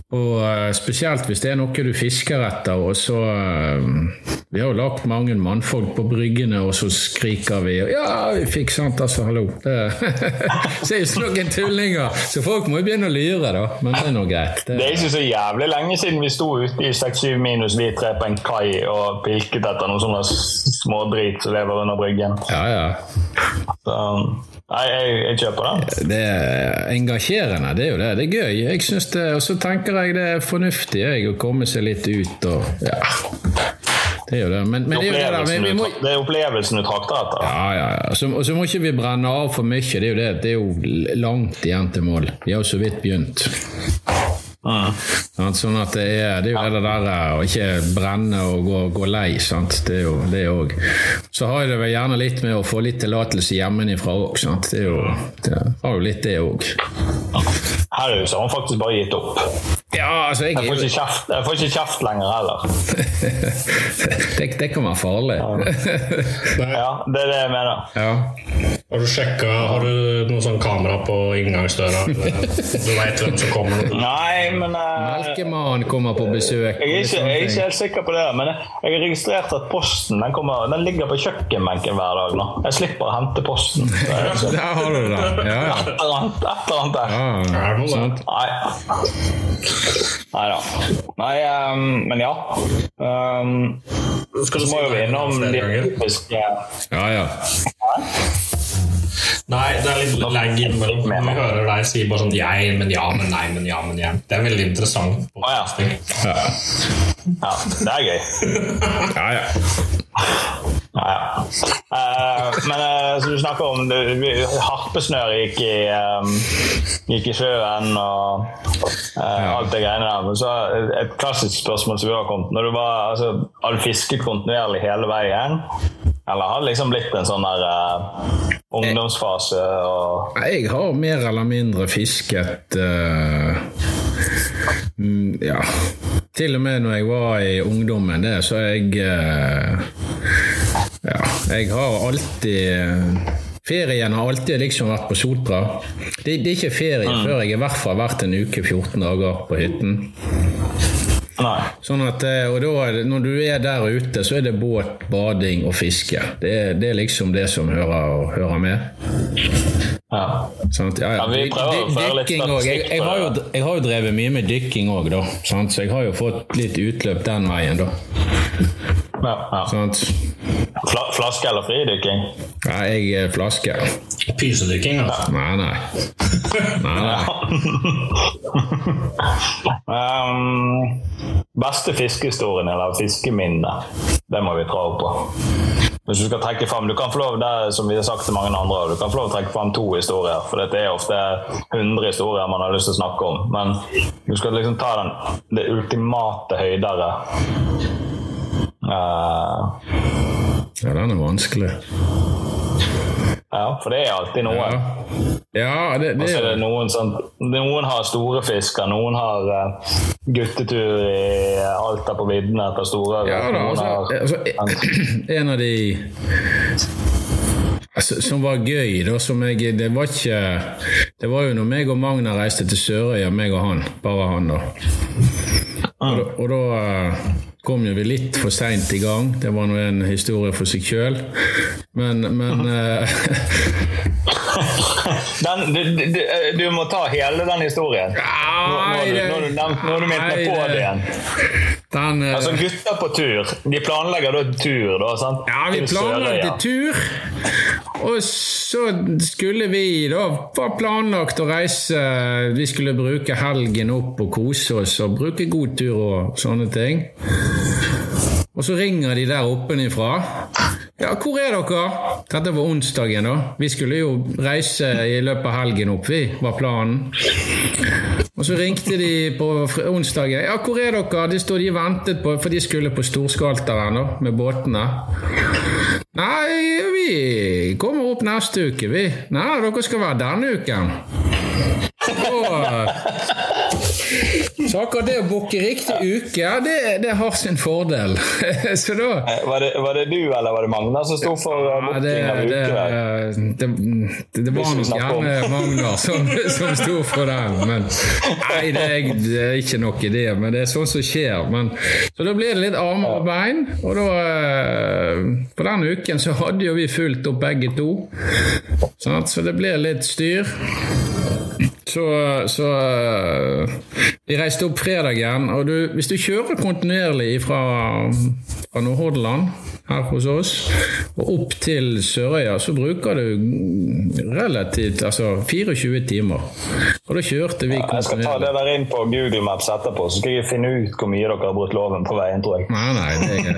Og eh, spesielt hvis det er noe du fisker etter, og så eh, Vi har jo lagt mange mannfolk på bryggene, og så skriker vi og, Ja, vi fikk sant, altså, hallo. Det så er jo noen tullinger. Så folk må jo begynne å lyre, da. Men det er nå greit. Det Det, er ikke så jævlig lenge siden vi sto ute i 6-7 minus vi tre på en kai og pilket etter noen sånne smådrit som lever under bryggen. ja, ja. Så, nei, jeg, jeg kjøper den. Det er engasjerende, det er jo det. Det er gøy. Jeg synes det, Og så tenker jeg det er fornuftig jeg, å komme seg litt ut og Ja. Det er jo det. Men, men det er jo det Vi, vi må, det er opplevelsen du trakter etter. Ja, ja, ja. Så, og så må ikke vi brenne av for mye. Det er jo det. Det er jo langt igjen til mål. Vi har jo så vidt begynt. Sant? Sånn at det er, det er jo det der eh, å ikke brenne og gå, gå lei. Sant? Det er jo det òg. Så har jeg det vel gjerne litt med å få litt tillatelse hjemmefra òg. Det, er jo, det har jo litt det òg. Her er så har han faktisk bare gitt opp. Ja, altså jeg, Jeg får ikke kjeft, jeg får ikke kjeft lenger heller. det, det kan være farlig. Ja, det er det jeg mener. Ja. Har du sjekka Har du noe sånn kamera på inngangsdøra? Du veit hvem som kommer? Nei, men eh, Melkemannen kommer på besøk. jeg er, ikke, jeg er ikke helt sikker på det, men jeg jeg har registrert at posten den, kommer, den ligger på kjøkkenbenken hver dag nå. Jeg slipper å hente posten. Der har du det. Ja, ja. Et eller annet, et eller annet der. ja Er det sant. Nei. Nei da. Nei, um, men ja. Um, så må jo vi innom de typiske Ja, ja. Nei, det er litt lag innimellom. Vi hører deg si bare sånn jeg, men ja, men nei, men ja, men ja. Det er veldig interessant. Å ja. Ja, Ja, det er gøy. ja. ja. Ja, ja. Uh, men uh, som du snakker om harpesnør gikk i, um, gikk i sjøen og eh, alt det greiene der. Men så et klassisk spørsmål som vi har kommet Når du var, altså, Har fisket kontinuerlig hele veien? Eller har det liksom blitt en sånn der uh, ungdomsfase og Jeg har mer eller mindre fisket uh, mm, Ja. Til og med når jeg var i ungdommen, det, så jeg uh, Ja, jeg har alltid Ferien har alltid liksom vært på Sotra. Det, det er ikke ferie før jeg i hvert fall har vært en uke 14 dager på hytten. Nei. Sånn at, eh, og da, Når du er der ute, så er det båt, bading og fiske. Det det er liksom det som hører, hører med. Ja. Sant? Ja, ja. Ja, vi prøver å føre litt statistikk. Jeg, jeg, har jo, jeg har jo drevet mye med dykking òg, da. Sant? Så jeg har jo fått litt utløp den veien, da. Ja, ja. Fla, flaske eller fridykking? Ja, jeg er flaske. Pysedykking, altså. Nei, nei. nei, nei. Um, beste fiskehistorien eller fiskeminne, det må vi opp på. Hvis du skal trekke frem, du kan få lov, det som vi har sagt til mange andre, du kan få lov å trekke frem to historier. For dette er ofte 100 historier man har lyst til å snakke om. Men du skal liksom ta den, det ultimate høydere. Uh, Ja, den er vanskelig. ja, for det er alltid noe. Ja, ja det, det så er det er noen, sånn, noen har store fisker, noen har uh, guttetur i Alta på viddene etter store Ja da, altså, har- altså En av de altså, som var gøy, da, som jeg Det var ikke Det var jo når meg og Magna reiste til Sørøya, meg og han. Bare han, da. Og da, og da eh, kom jo vi litt for seint i gang. Det var nå en historie for seg sjøl. Men, men eh, Den, du, du, du, du må ta hele den historien. Nå, nå, du- nå, nå minnet på det igjen. Den, eh, Altså Gutter på tur De planlegger da tur, da? sant? Ja, vi planlegger tur. Og så skulle vi da var planlagt å reise Vi skulle bruke helgen opp og kose oss og bruke god tur og sånne ting. Og så ringer de der oppenifra. Ja, hvor er dere? Dette var onsdagen, da. Vi skulle jo reise i løpet av helgen opp, vi, var planen. Og så ringte de på onsdagen. Ja, hvor er dere? De stod de ventet på, for de skulle på Storskalteren da, med båtene. Nei, vi kommer opp neste uke, vi. Nei, dere skal være denne uken. Og, så akkurat det å booke riktig uke, ja, det, det har sin fordel. så da Eh, Var det, var det du eller var det Magna som sto for eh, ja, booking av uke? det, det, det var nok gjerne Magnar som, som sto for den. Men nei, det er, det er ikke nok det. Men det er sånt som skjer. Men, så da blir det litt armer og bein. Og da eh, På den uken så hadde jo vi fulgt opp begge to. Så det ble litt styr. Så, så Vi reiste opp fredagen, og du, hvis du kjører kontinuerlig fra, fra Nordhordland her hos oss og opp til Sørøya, så bruker du relativt altså 24 timer. Og da kjørte vi kontinuerlig. Jeg skal ta det der inn på Google Maps etterpå, så skal jeg finne ut hvor mye dere har brutt loven på veien, tror jeg. Nei, nei,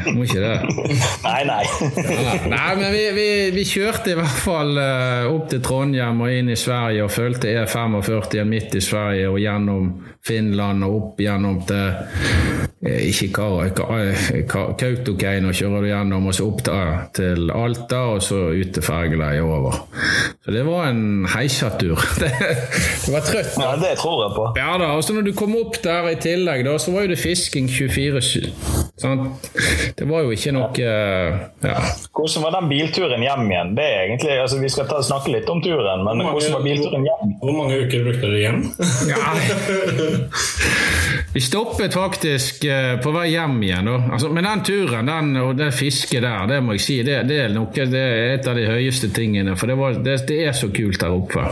det må ikke det. Nei, nei. Nei, men vi, vi, vi kjørte i hvert fall eh, opp til Trondheim og inn i Sverige og fulgte E45 midt i Sverige og gjennom Finland og opp gjennom til eh, ikke Kautokeino kjører du gjennom, og så opp til- til Alta, og så ut til fergeleiet over. Så det var en heisatur. Det, det var trøtt. Ja, det tror jeg på. Ja da, og så når du kom opp der i tillegg, da, så var jo det fisking 24-7. Det var jo ikke noe eh, ja. Hvordan var den bilturen hjem igjen? Det er egentlig, altså Vi skal ta, snakke litt om turen, men hvordan var bilturen hjem? Hvor mange uker brukte dere hjem? Vi stoppet faktisk eh, på vei hjem igjen. Altså, men den turen den, og det fisket der, det må jeg si, det, det, er, noe, det er et av de høyeste tingene. For det, var, det, er så kult der oppe.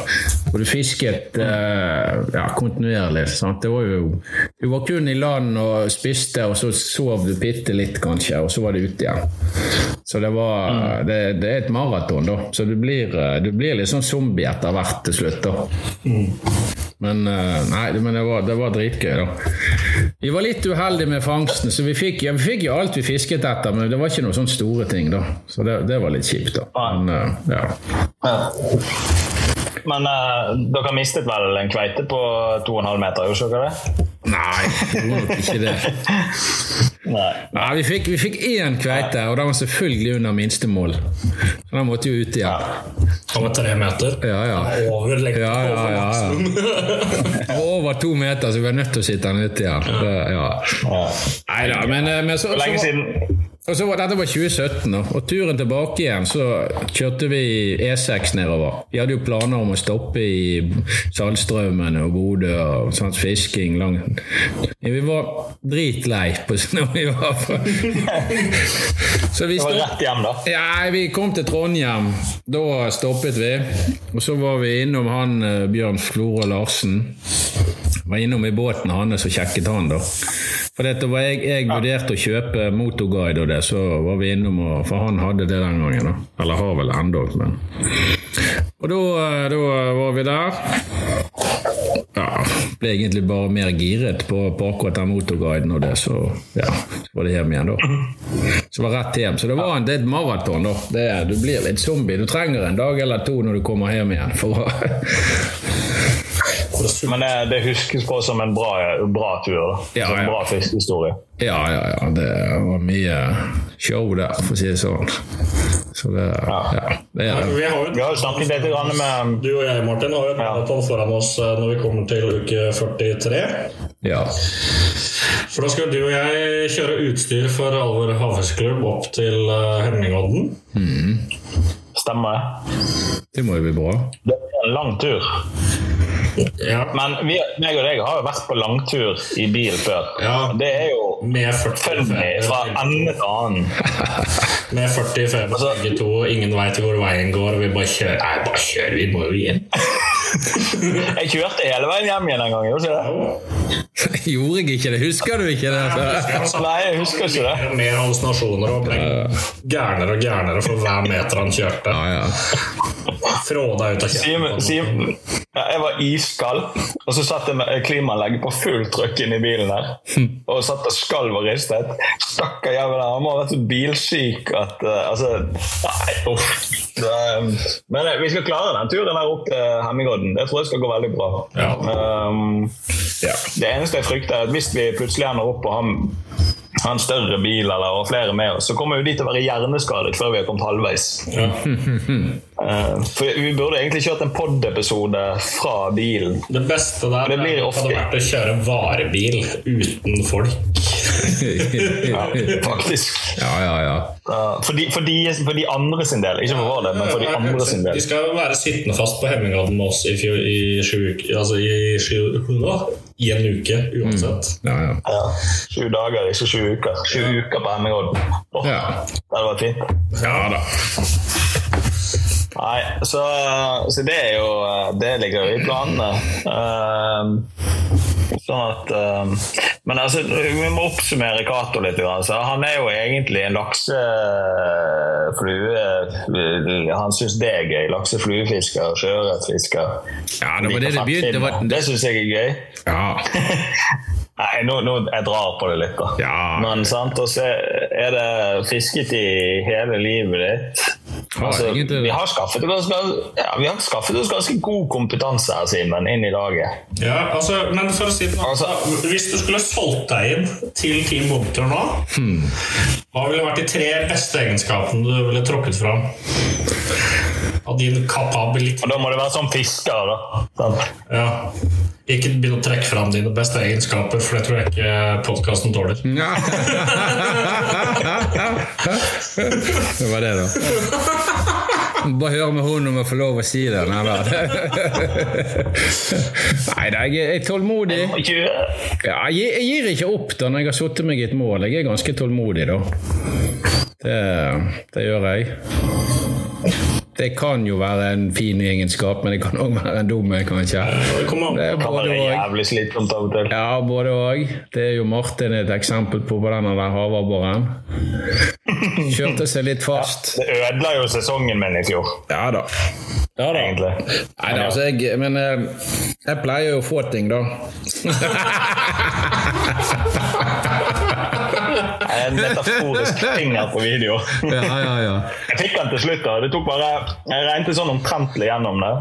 Og du fisket eh, ja, kontinuerlig. Sant? Det var jo, du var kun i land og spiste, og så sov du bitte litt, kanskje, og så var du ute igjen. Så det var det, det er et maraton, da. Så du blir, eh, du blir litt sånn zombie etter hvert til slutt, da. Men, eh, nei, men det, var, det var dritgøy, da. Vi var litt uheldige med fangsten, så vi fikk, ja, vi fikk jo alt vi fisket etter, men det var ikke noen sånne store ting, da. Så det, det var litt kjipt, da. Men, ja. ja. Men uh, dere mistet vel en kveite på 2,5 meter, gjorde dere det? Nei, det var nok ikke det. Nei. Nei, vi fikk, vi fikk én kveite, og den var selvfølgelig under minstemål. Så den måtte jo ut igjen. Han var tre meter. Ja, ja. Over. Ja, ja, over ja, ja. Over to meter, så vi var nødt til å sitte den ut igjen. Ja. Nei da, men, eh, men så, Hvor lenge så, siden? Og så var, Dette var 2017, da. og turen tilbake igjen så kjørte vi E6 nedover. Vi hadde jo planer om å stoppe i Saltstraumen og Bodø og sånn fisking langt Vi var dritlei på når vi var på Så vi Det var rett hjem, da. ja, vi kom til Trondheim. Da stoppet vi. Og så var vi innom han eh, Bjørn Flore Larsen. Var innom i båten hans og sjekket han, da. For dette var jeg, jeg vurderte å kjøpe motorguide og det, så var vi innom og For han hadde det den gangen, da. Eller har vel ennå, men Og eh, da var vi der. Ja, ble egentlig bare mer giret på, på akkurat den motorguiden og det, så ja, så var det hjem igjen, da. Så var rett hjem. Så det var en, det er et maraton, da. Det, du blir litt zombie. Du trenger en dag eller to når du kommer hjem igjen. For å Men det, det huskes på som en bra, bra tur. da. Ja, Som en ja. bra fiskehistorie. ja, ja, ja. Det var mye show der, for å si det sånn. Så det, ja, det er det. Vi har jo Vi har jo snakket litt med Du og jeg, Martin, har jo et maraton foran oss eh, når vi kommer til uke 43. Ja. For da skal du og jeg kjøre utstyr for Alvor havfiskeklubb opp til Henningodden. Mm. Stemmer det? Det må jo bli bra. Det er en lang tur. Ja, Men vi, meg og deg har jo vært på langtur i bil før. Ja. Det er jo med 40 funny fra ende til annen. Med 40 før Altså- begge to, ingen veit hvor veien går, og vi bare kjører. Nei, bare kjør, vi må jo hjem. Jeg kjørte hele veien hjem igjen en gang. gjorde ikke det? Gjorde jeg ikke det? Husker du ikke det? Nei, jeg husker ikke det. Mer hallusinasjoner og ble gærnere og gærnere for hver meter han kjørte. Ja, ja. Fråda ut av kjeften. Ja, jeg var iskald, og så satt jeg med klimaanlegget på fullt trykk inn i bilen der. Og satt og skalv og ristet. Stakkar jævel, han må ha vært så bilsyk at uh, Altså, nei, uff. Um, men eh, vi skal klare den turen der opp til Hemmingodden. Det tror jeg skal gå veldig bra. Ja. Um, Ja. det eneste jeg frykter, er at hvis vi plutselig ender opp på han ha en større bil eller ha flere med oss, så kommer jo de til å være hjerneskadet før vi har kommet halvveis. Ja. Eh, for Vi burde egentlig kjørt en pod-episode fra bilen. Det beste der Det blir ofte- hadde vært å kjøre varebil uten folk. Ja, faktisk. Ja, ja, ja. For, de, for, de, for de andre sin del. Ikke for vår del, men for de andre sin del. De skal være sittende fast på Hemmingodden med oss i, fjor, i sju uker Altså i, sju, i en uke uansett. ja, ja. Ja, Sju dager, ikke sju uker. Sju uker på Hemmingodden. Oh, Ja. Det hadde vært fint. ja da. Nei, så, så det er jo Det ligger jo i planene. Eh, sånn at eh, Men altså, vi må oppsummere Cato litt. Altså. Så han er jo egentlig en lakseflue Han syns det er gøy. Laksefluefisker, sjøørretfisker. Ja, det var det det begynte. Det det, Det syns jeg er gøy. ja. Nei, nå, nå jeg drar på det litt, da. Ja. Men sant, og så er det fisket i hele livet ditt. Altså, vi, har skaffet oss, ja, vi har skaffet oss ganske god kompetanse her, Simen, inn i laget. Ja, altså, men for å si det sånn, Altså- Hvis du skulle solgt deg inn til Team Bunter nå, hva ville vært de tre beste egenskapene du ville tråkket fram? Av din kapabilitet? Og Da må det være sånn fisker, da. Sånn. Ja. Ikke begynn å trekke fram dine beste egenskaper, for det tror jeg ikke podkasten tåler. Ja. det var det, da. Bare hør med hun om jeg får lov å si det. Nei da, Nei, jeg er tålmodig. Ja, jeg, gir- jeg gir ikke opp da når jeg har satt meg i et mål. Jeg er ganske tålmodig, da. Det, det gjør jeg. Det kan jo være en fin egenskap, men det kan òg være en dum en, kanskje. Det er kan både være jævlig slitsomt av og til. Ja, både òg. Det er jo Martin et eksempel på på den der havabboren. Kjørte seg litt fast. Det ødela jo sesongen min i fjor, Ja da. Ja da. egentlig. Nei da, altså jeg Men eh, jeg pleier jo å få ting, da. En metaforisk finger på video. Ja, ja, ja. Jeg fikk den til slutt. da. Det tok bare, Jeg regnet sånn omtrentlig gjennom det.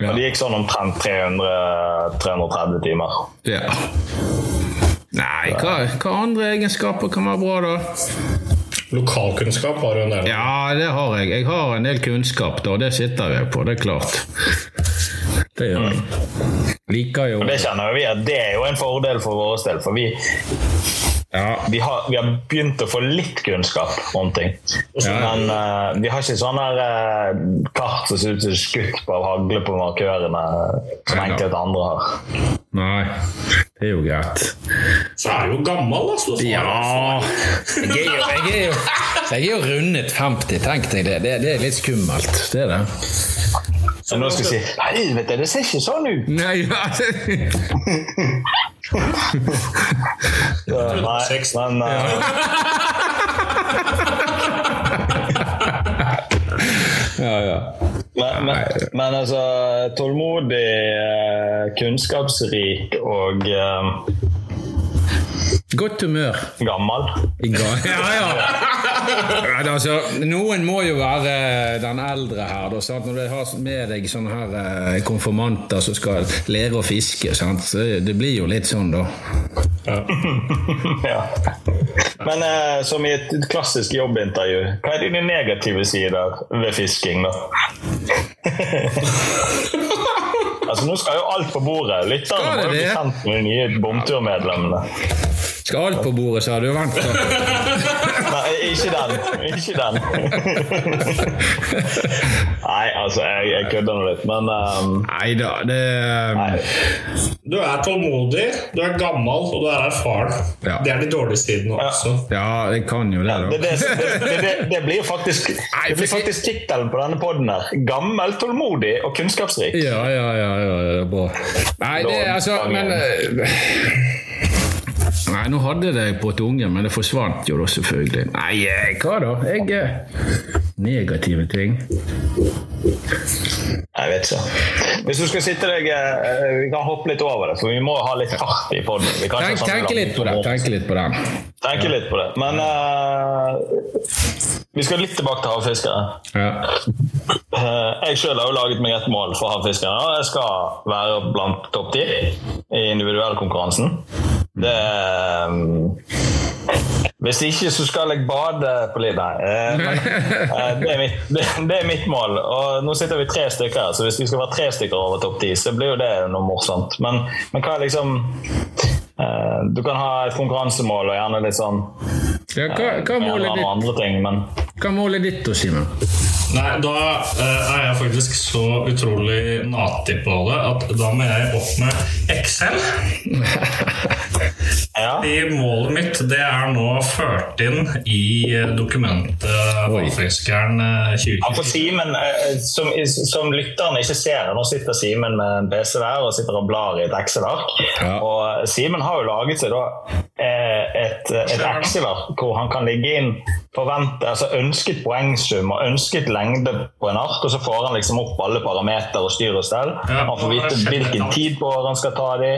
Ja. Og det gikk sånn omtrent 300, 330 timer. ja. Nei, hva, hva andre egenskaper kan være bra, da? Lokalkunnskap har du en del. Ja, det har jeg. Jeg har en del kunnskap, da, det sitter jeg på. Det er klart. Det gjør jeg. Liker jo Og det kjenner vi at det er jo en fordel for vår del, for vi, Ja. vi, har, vi har begynt å få litt kunnskap om ting. Ja. Men uh, vi har ikke sånn her eh, kart som ser ut som skutt på av hagle på markørene, som enkelte andre har. Nei, det er jo greit. Så er du jo gammel, altså. Så Ja Jeg er jo, jeg er jo, jeg er jo rundet 50, tenk deg det. det. Det er litt skummelt. Det er det. Så nå skal jeg si Helvete, det ser ikke sånn ut! Nei, ja. Nei, men ja, ja. Men, men, men altså Tålmodig, eh, kunnskapsrik og um, Godt humør. gammel. Ja, ja. Men altså, noen må jo være den eldre her. Da, sant? Når du har med deg sånne her eh, konfirmanter som skal lære å fiske, sant? så det blir jo litt sånn, da. ja. Men eh, som i et klassisk jobbintervju, hva er dine negative sider ved fisking, da? altså, nå skal jo alt på bordet. Lytterne må jo bli kjent med de nye bomturmedlemmene. Skal alt på bordet, sa du. Vent, da. Ikke den. Ikke den. Nei, altså, jeg, jeg kødder nå litt, men um, Nei da, det Nei. Du er tålmodig, du er gammel og du er erfaren. Ja. Det er de dårlige sidene også. Ja, jeg kan jo det, Det, Ja, det, det, det, det blir faktisk Det blir faktisk tittelen på denne poden her. Gammel, tålmodig og kunnskapsrik. Ja, ja, ja, ja, det er bra. Nei, det er altså Men eh, Nei, nå hadde jeg det på tunge, men det forsvant jo da, selvfølgelig. Nei, eh, hva da? Jeg eh, Negative ting. Jeg vet ikke. Hvis du skal sitte deg eh, Vi kan hoppe litt over det, for vi må ha litt fart i poden. Tenk, tenk litt på det. Tenk litt på den. Tenke litt på det. Men uh, vi skal litt tilbake til havfiskere. Ja. Uh, jeg sjøl har jo laget meg et mål for havfiskere. Jeg skal være blant topp ti i individuellkonkurransen. Det um, Hvis ikke, så skal jeg bade på litt Nei. eh, men, eh, det, er mitt, det, er mitt mål. Og nå sitter vi tre stykker så hvis vi skal være tre stykker over topp ti, så blir jo det noe morsomt. Men, men hva er liksom eh, Du kan ha et konkurransemål og gjerne litt sånn Ja, hva, hva, målet ditt, andre ting, men hva målet ditt, da, Simen? Nei, da eh, er jeg faktisk så utrolig nati på det at da må jeg opp med Excel. ja. I målet mitt det er nå ført inn i eh, dokumentet eh, for 2020. Simen, eh, som, som lytteren ikke ser, nå sitter Simen med en PC der og sitter og blar i et Excel-ark. Ja. Og Simen har jo laget seg da eh, et, et Excel-ark hvor han kan ligge inn forvente, altså ønsket poengsum og ønsket lengde på en art, og så får han liksom opp alle parametere og styr og stell. Ja, Han får vite hvilken tid på året han skal ta de,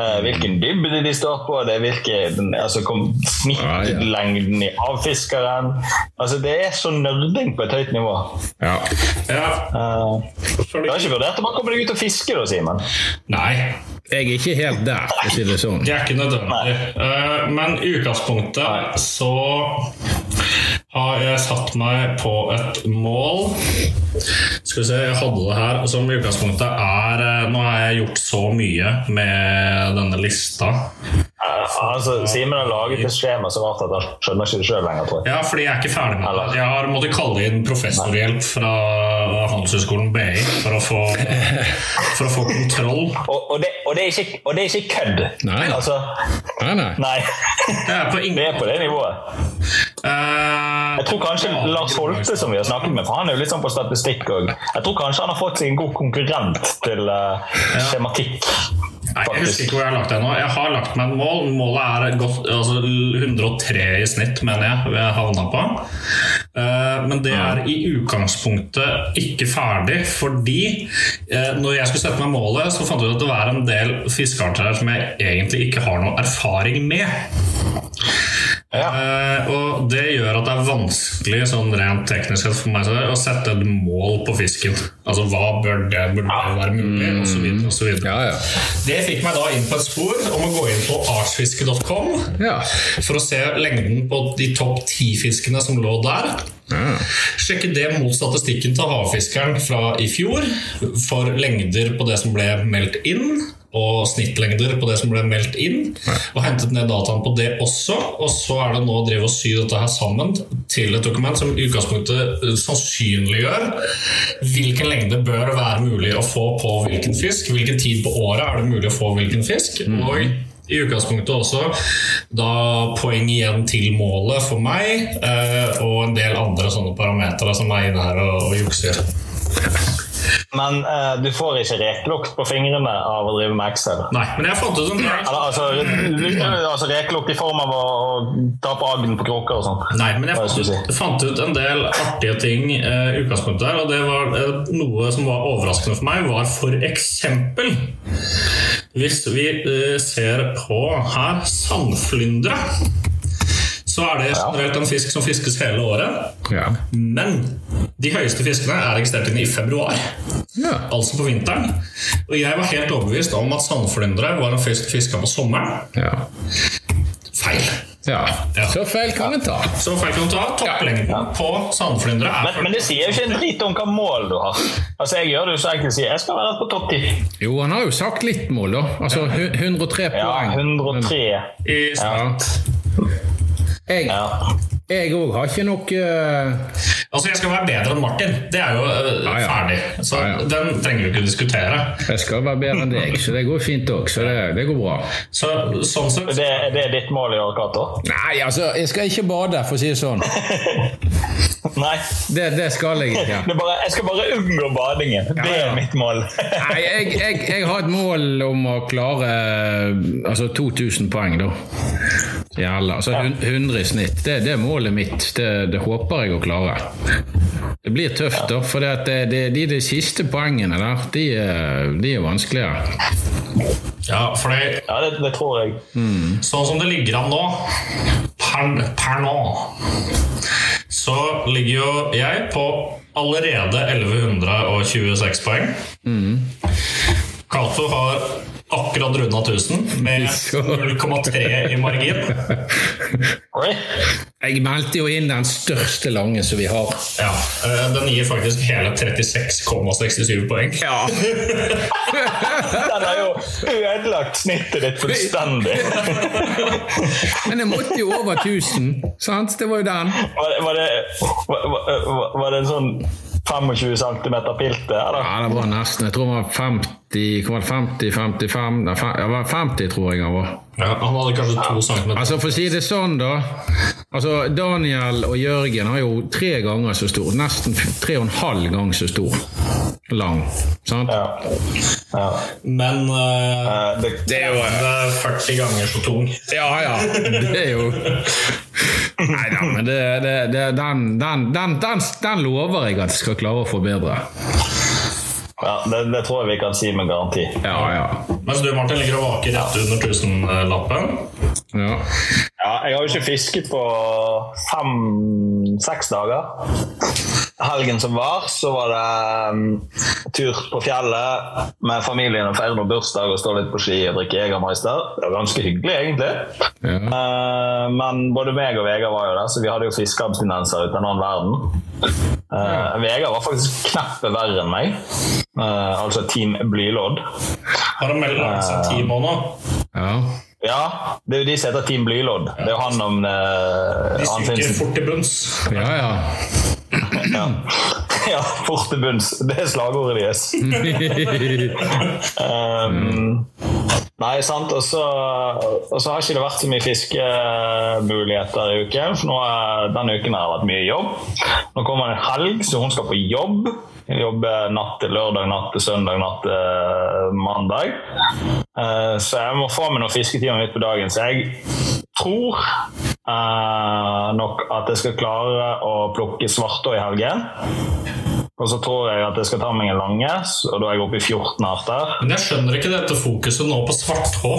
eh, hvilken dybde de står på, det er hvilken, altså, snittlengden i avfiskeren. Altså, det er så nerding på et høyt nivå. Ja. Ja, Eh, du har ikke vurdert å han komme deg ut og fiske, da, Simen? nei, Jeg er ikke helt der, for å si det sånn. det er ikke nødvendig. Eh, men i utgangspunktet så har jeg satt meg på et mål. Skal vi se, jeg hadde det her. Som i utgangspunktet er eh, Nå har jeg gjort så mye med denne lista. Altså, Simen har laget et skjema så rart at han skjønner ikke det sjøl lenger, tror jeg. Ja, fordi jeg er ikke ferdig med det. Jeg har måttet kalle inn professorhjelp fra Handelshøyskolen BI for å få, for å få kontroll. Og, og, det, og, det er ikke, og det er ikke kødd. Nei. Altså, Nei, nei. nei. Det er på ingen Det er på det nivået. Uh, Jeg tror kanskje Lars Holte, som vi har snakket med, for han er jo litt sånn på statistikk òg. Jeg tror kanskje han har fått seg en god konkurrent til uh, skjematikk. Nei, jeg husker ikke hvor jeg har lagt det nå. Jeg har lagt meg et mål. Målet er godt, altså 103 i snitt, mener jeg jeg havna på. Eh, Men det er i utgangspunktet ikke ferdig, fordi eh, når jeg skulle sette meg målet, så fant jeg ut at det var en del fiskearter her som jeg egentlig ikke har noe erfaring med. Ja. Uh, og det gjør at det er vanskelig sånn rent teknisk sett for meg å sette et mål på fisken. Altså hva bør det burde det være mulig, og så videre. Ja, ja. Det fikk meg da inn på et spor om å gå inn på artsfiske.com Ja. for å se lengden på de topp ti fiskene som lå der. ja. Sjekke det mot statistikken til havfiskeren fra i fjor for lengder på det som ble meldt inn. Og snittlengder på det som ble meldt inn. Og hentet ned dataen på det også. Og så er det nå å drive og sy dette her sammen til et dokument som i utgangspunktet eh, sannsynliggjør hvilken lengde bør være mulig å få på hvilken fisk. Hvilken tid på året er det mulig å få hvilken fisk. Og i utgangspunktet også da poeng igjen til målet for meg, eh, og en del andre sånne parametere som er inne her og, og jukser. Men uh, du får ikke rekelukt på fingrene av å drive med Excel. Nei, men jeg fant ut en del Eller, altså, altså rekelukt i form av å, å ta på agn på kroker og sånn. Nei, men jeg fant ut, fant ut en del artige ting i i utgangspunktet her, og det var uh, noe som var overraskende for meg, var for eksempel Hvis vi eh, ser på her sandflyndre, så er det generelt en fisk som fiskes hele året. Ja. Men de høyeste fiskene er registrert inne i februar. Ja. Altså på vinteren. Og jeg var helt overbevist om at sandflyndre var en fisk fiska på sommeren. Ja. Feil. ja. Ja. Så feil kan en ta. Så feil kan ta. Topplengden på sandflyndre er Men, men det sier jo ikke en drit om hva mål du har. Altså Jeg gjør det jo så enkelt sier si jeg skal være på topp 10. Jo, han har jo sagt litt mål, da. Altså hu- 103 Ja, poeng. 103. i Ja. Jeg Ja. jeg òg har ikke nok uh... Altså, jeg skal være bedre enn Martin. Det er jo uh, ah, ja. ferdig. Så ah, ja. den trenger vi ikke diskutere. Jeg skal være bedre enn deg, så det går fint òg. Så det, det går bra. Så sånn sett Det, det er ditt mål i år, Cato? Nei, altså, jeg skal ikke bade, for å si det sånn. Nei. Det, det skal jeg ikke. Det er bare, jeg skal bare unngå badingen. Det Ja, ja. er mitt mål. Nei, jeg, jeg, jeg har et mål om å klare eh, altså 2000 poeng, da. I alle. Altså 100 i snitt. Det, det er målet mitt. Det, det håper jeg å klare. Det blir tøft, da, for det, det, det, de, de siste poengene der, de, de er vanskeligere. Ja, for det, Ja, det, det tror jeg. sånn som det ligger an nå, per, per nå, så ligger jo jeg på allerede 1126 poeng. Cato har akkurat runda 1000 med 0,3 i margin. Jeg meldte jo inn den største lange som vi har. Ja, øh, Den gir faktisk hele 36,67 poeng. Ja. Den har jo ødelagt snittet ditt fullstendig. Men jeg måtte jo over 1000, sant? Det var jo den. Var det, var det, var, var, var det en sånn 25 cm pilte? Eller? Ja, det var nesten. Jeg tror det var 50, hva var det, 50, 55 Nei, Det var 50, tror jeg han var. Ja, han hadde kanskje to centimeter. Altså For å si det sånn, da. Altså, Daniel og Jørgen har jo tre ganger så stor, nesten tre og en halv gang så stor. Lang. Sant? Ja. ja. Men eh, Eh, det, Det er jo det er 40 ganger så tung. Ja, ja. Det er jo Nei da, men det, det, det, den, den, den, den, den lover jeg at jeg skal klare å forbedre. Ja, det, det tror jeg vi kan si med garanti. Ja, ja. Mens du, Martin, ligger og vaker rett under tusenlappen. ja. Ja, jeg har jo ikke fisket på fem-seks dager. Helgen som var, så var det um, tur på fjellet med familien og feire noen bursdag og stå litt på ski og drikke Jegermeister. Det var ganske hyggelig, egentlig. Ja. Uh, men både meg og Vegard var jo der, så vi hadde jo fiskeabstinenser uten en annen verden. Eh, Vegard var faktisk kneppet verre enn meg. Uh, altså Team Blylodd. Har de meldt seg ti måneder? ja. Ja, det er jo de som heter Team Blylodd. Det er jo han om uh, De han synker fort til bunns. Ja, ja. Ja. ja, fort til bunns. Det er slagordet deres. Um, nei, sant. Og så, har ikke det vært så mye fiskemuligheter i uken. For nå er, denne uken har det vært mye jobb. Nå kommer det en helg, så hun skal på jobb. Hun jobber natt til lørdag, natt til søndag, natt til eh, mandag. Eh, så jeg må få med noen fisketimer midt på dagen. Så jeg tror eh, nok at jeg skal klare å plukke svartå i helgen. Og så tror jeg at jeg skal ta meg en lange, og da er jeg oppe i 14 arter. Men jeg skjønner ikke dette fokuset nå på svarthå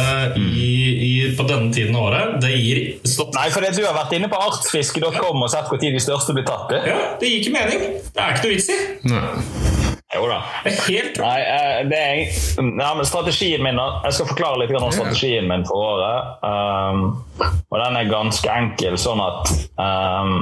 eh, i, i, på denne tiden av året. Det gir stopp. Nei, fordi du har vært inne på artsfiske.com og sett når de største blir tatt. i. Ja, det gir ikke mening. Det er ikke noe vits i. Nei. Jo da. Helt Nei, eh, det er, nei, men strategien min Jeg skal forklare litt om strategien min for året. Um, og den er ganske enkel, sånn at um,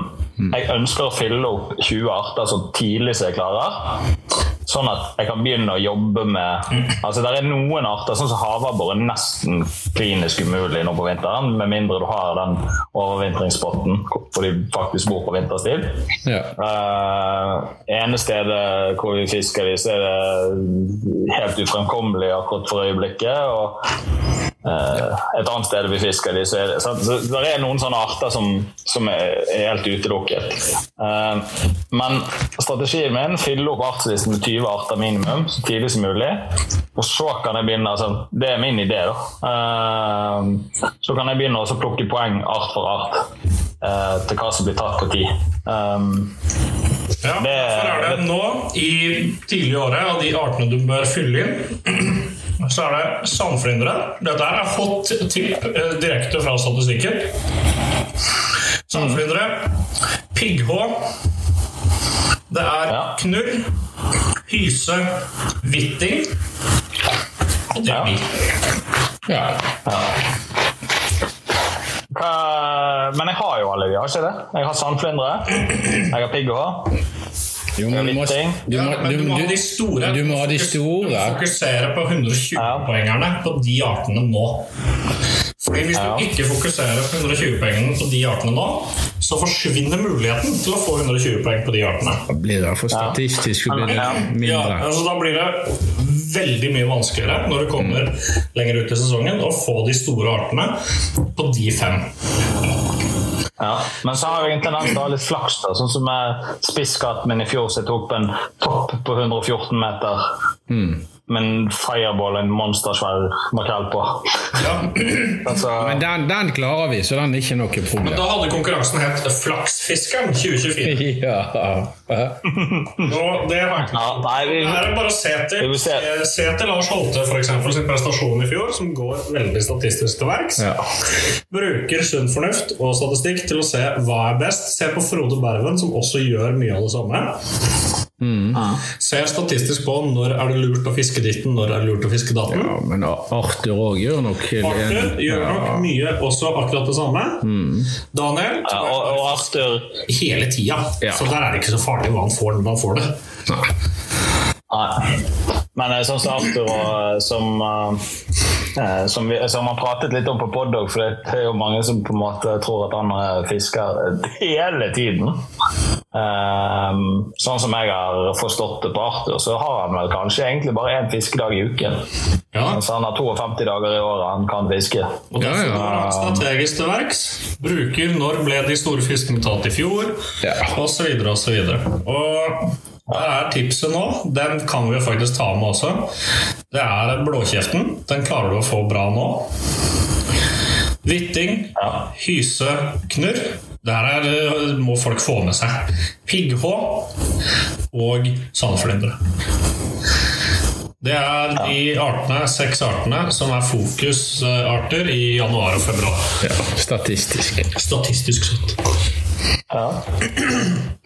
jeg ønsker å fylle opp 20 arter så tidlig som jeg klarer. Sånn at jeg kan begynne å jobbe med Altså Det er noen arter, sånn som havabbor, er nesten klinisk umulig nå på vinteren. Med mindre du har den overvintringspotten hvor de faktisk bor på vinterstid. Ja. Uh, ene stedet hvor vi fisker dem, så er det helt ufremkommelig akkurat for øyeblikket. Og et annet sted vi fisker de, så er det så, så Det er noen sånne arter som, som er, er helt utelukket. Eh, men strategien min fylle opp artslisten med 20 arter minimum så tidlig som mulig. Og så kan jeg begynne altså, Det er min idé, da. Eh, så kan jeg begynne å plukke poeng art for art eh, til hva som blir tatt på tid. Ja, hvorfor derfor er det nå, i tidlig året, av de artene du bør fylle inn, så er det sandflyndre. Dette her er fått tipp eh, direkte fra statistikken. Sandflyndre, pigghå, det er Ja. knurr, hyse, hvitting, og det Ja. er ja. Hva, men jeg har jo alle de, har ikke det? Jeg har sandflyndre, jeg har pigghå. Jo, men du må, du må, du, du må ha du, de store. du må ha de Du store. fokusere på 120-poengerne på de artene nå. Fordi Hvis du ikke fokuserer på 120-poengene på de artene nå, så forsvinner muligheten til å få 120 poeng på de artene. Da blir det for statistisk blir det Ja. Ja, altså Da blir det veldig mye vanskeligere når du kommer lenger ut i sesongen, å få de store artene på de fem. Ja. Men så har jeg en tendens til å ha litt flaks, da. Sånn som spisskatten min i fjor, så jeg tok på en topp på 114 meter. Med en fireball, en monstersvær makrell på. Ja. Altså, Men den, den klarer vi, så den er ikke noe problem. Men Da hadde konkurransen hett Flaksfiskeren 2024. Ja. Og det var ikke ja, nei, vi, Her er bare å se til, se. eh, se til Lars Holte for eksempel, sin prestasjon i fjor, som går veldig statistisk til verks. Ja. Bruker sunn fornuft og statistikk til å se hva er best. Se på Frode Berven, som også gjør mye av det samme. Ser statistisk på når er det lurt å fiske ditten, når er det lurt å fiske datten. ja, men Arthur òg gjør nok Arthur gjør nok mye også akkurat det samme. Daniel ja, og, og Arthur hele tida. Ja. Så der er det ikke så farlig hva han får når han får det. Nei. Nei. Men eh, sånn som Arthur og eh, som, eh, som, vi, som har pratet litt om på Poddog, for det er jo mange som på en måte tror at han eh, fisker hele tiden. Eh, sånn som jeg har forstått det på Arthur, så har han vel kanskje egentlig bare én fiskedag i uken. Ja. Mens han har 52 dager i året han kan fiske. Og Ja, derfor ja. går han strategisk til verks. Bruker når ble de store fiskene tatt i fjor, Ja. og så videre og så. Og der er tipset nå. Den kan vi jo faktisk ta med også. Det er blåkjeften. Den klarer du å få bra nå. Hvitting, Ja. hyse, knurr. Det her er, eh, må folk få med seg. Pigghå og sandflyndre. Det er de artene, seks artene som er fokusarter i januar og februar. Ja, statistisk. Statistisk sett. Ja.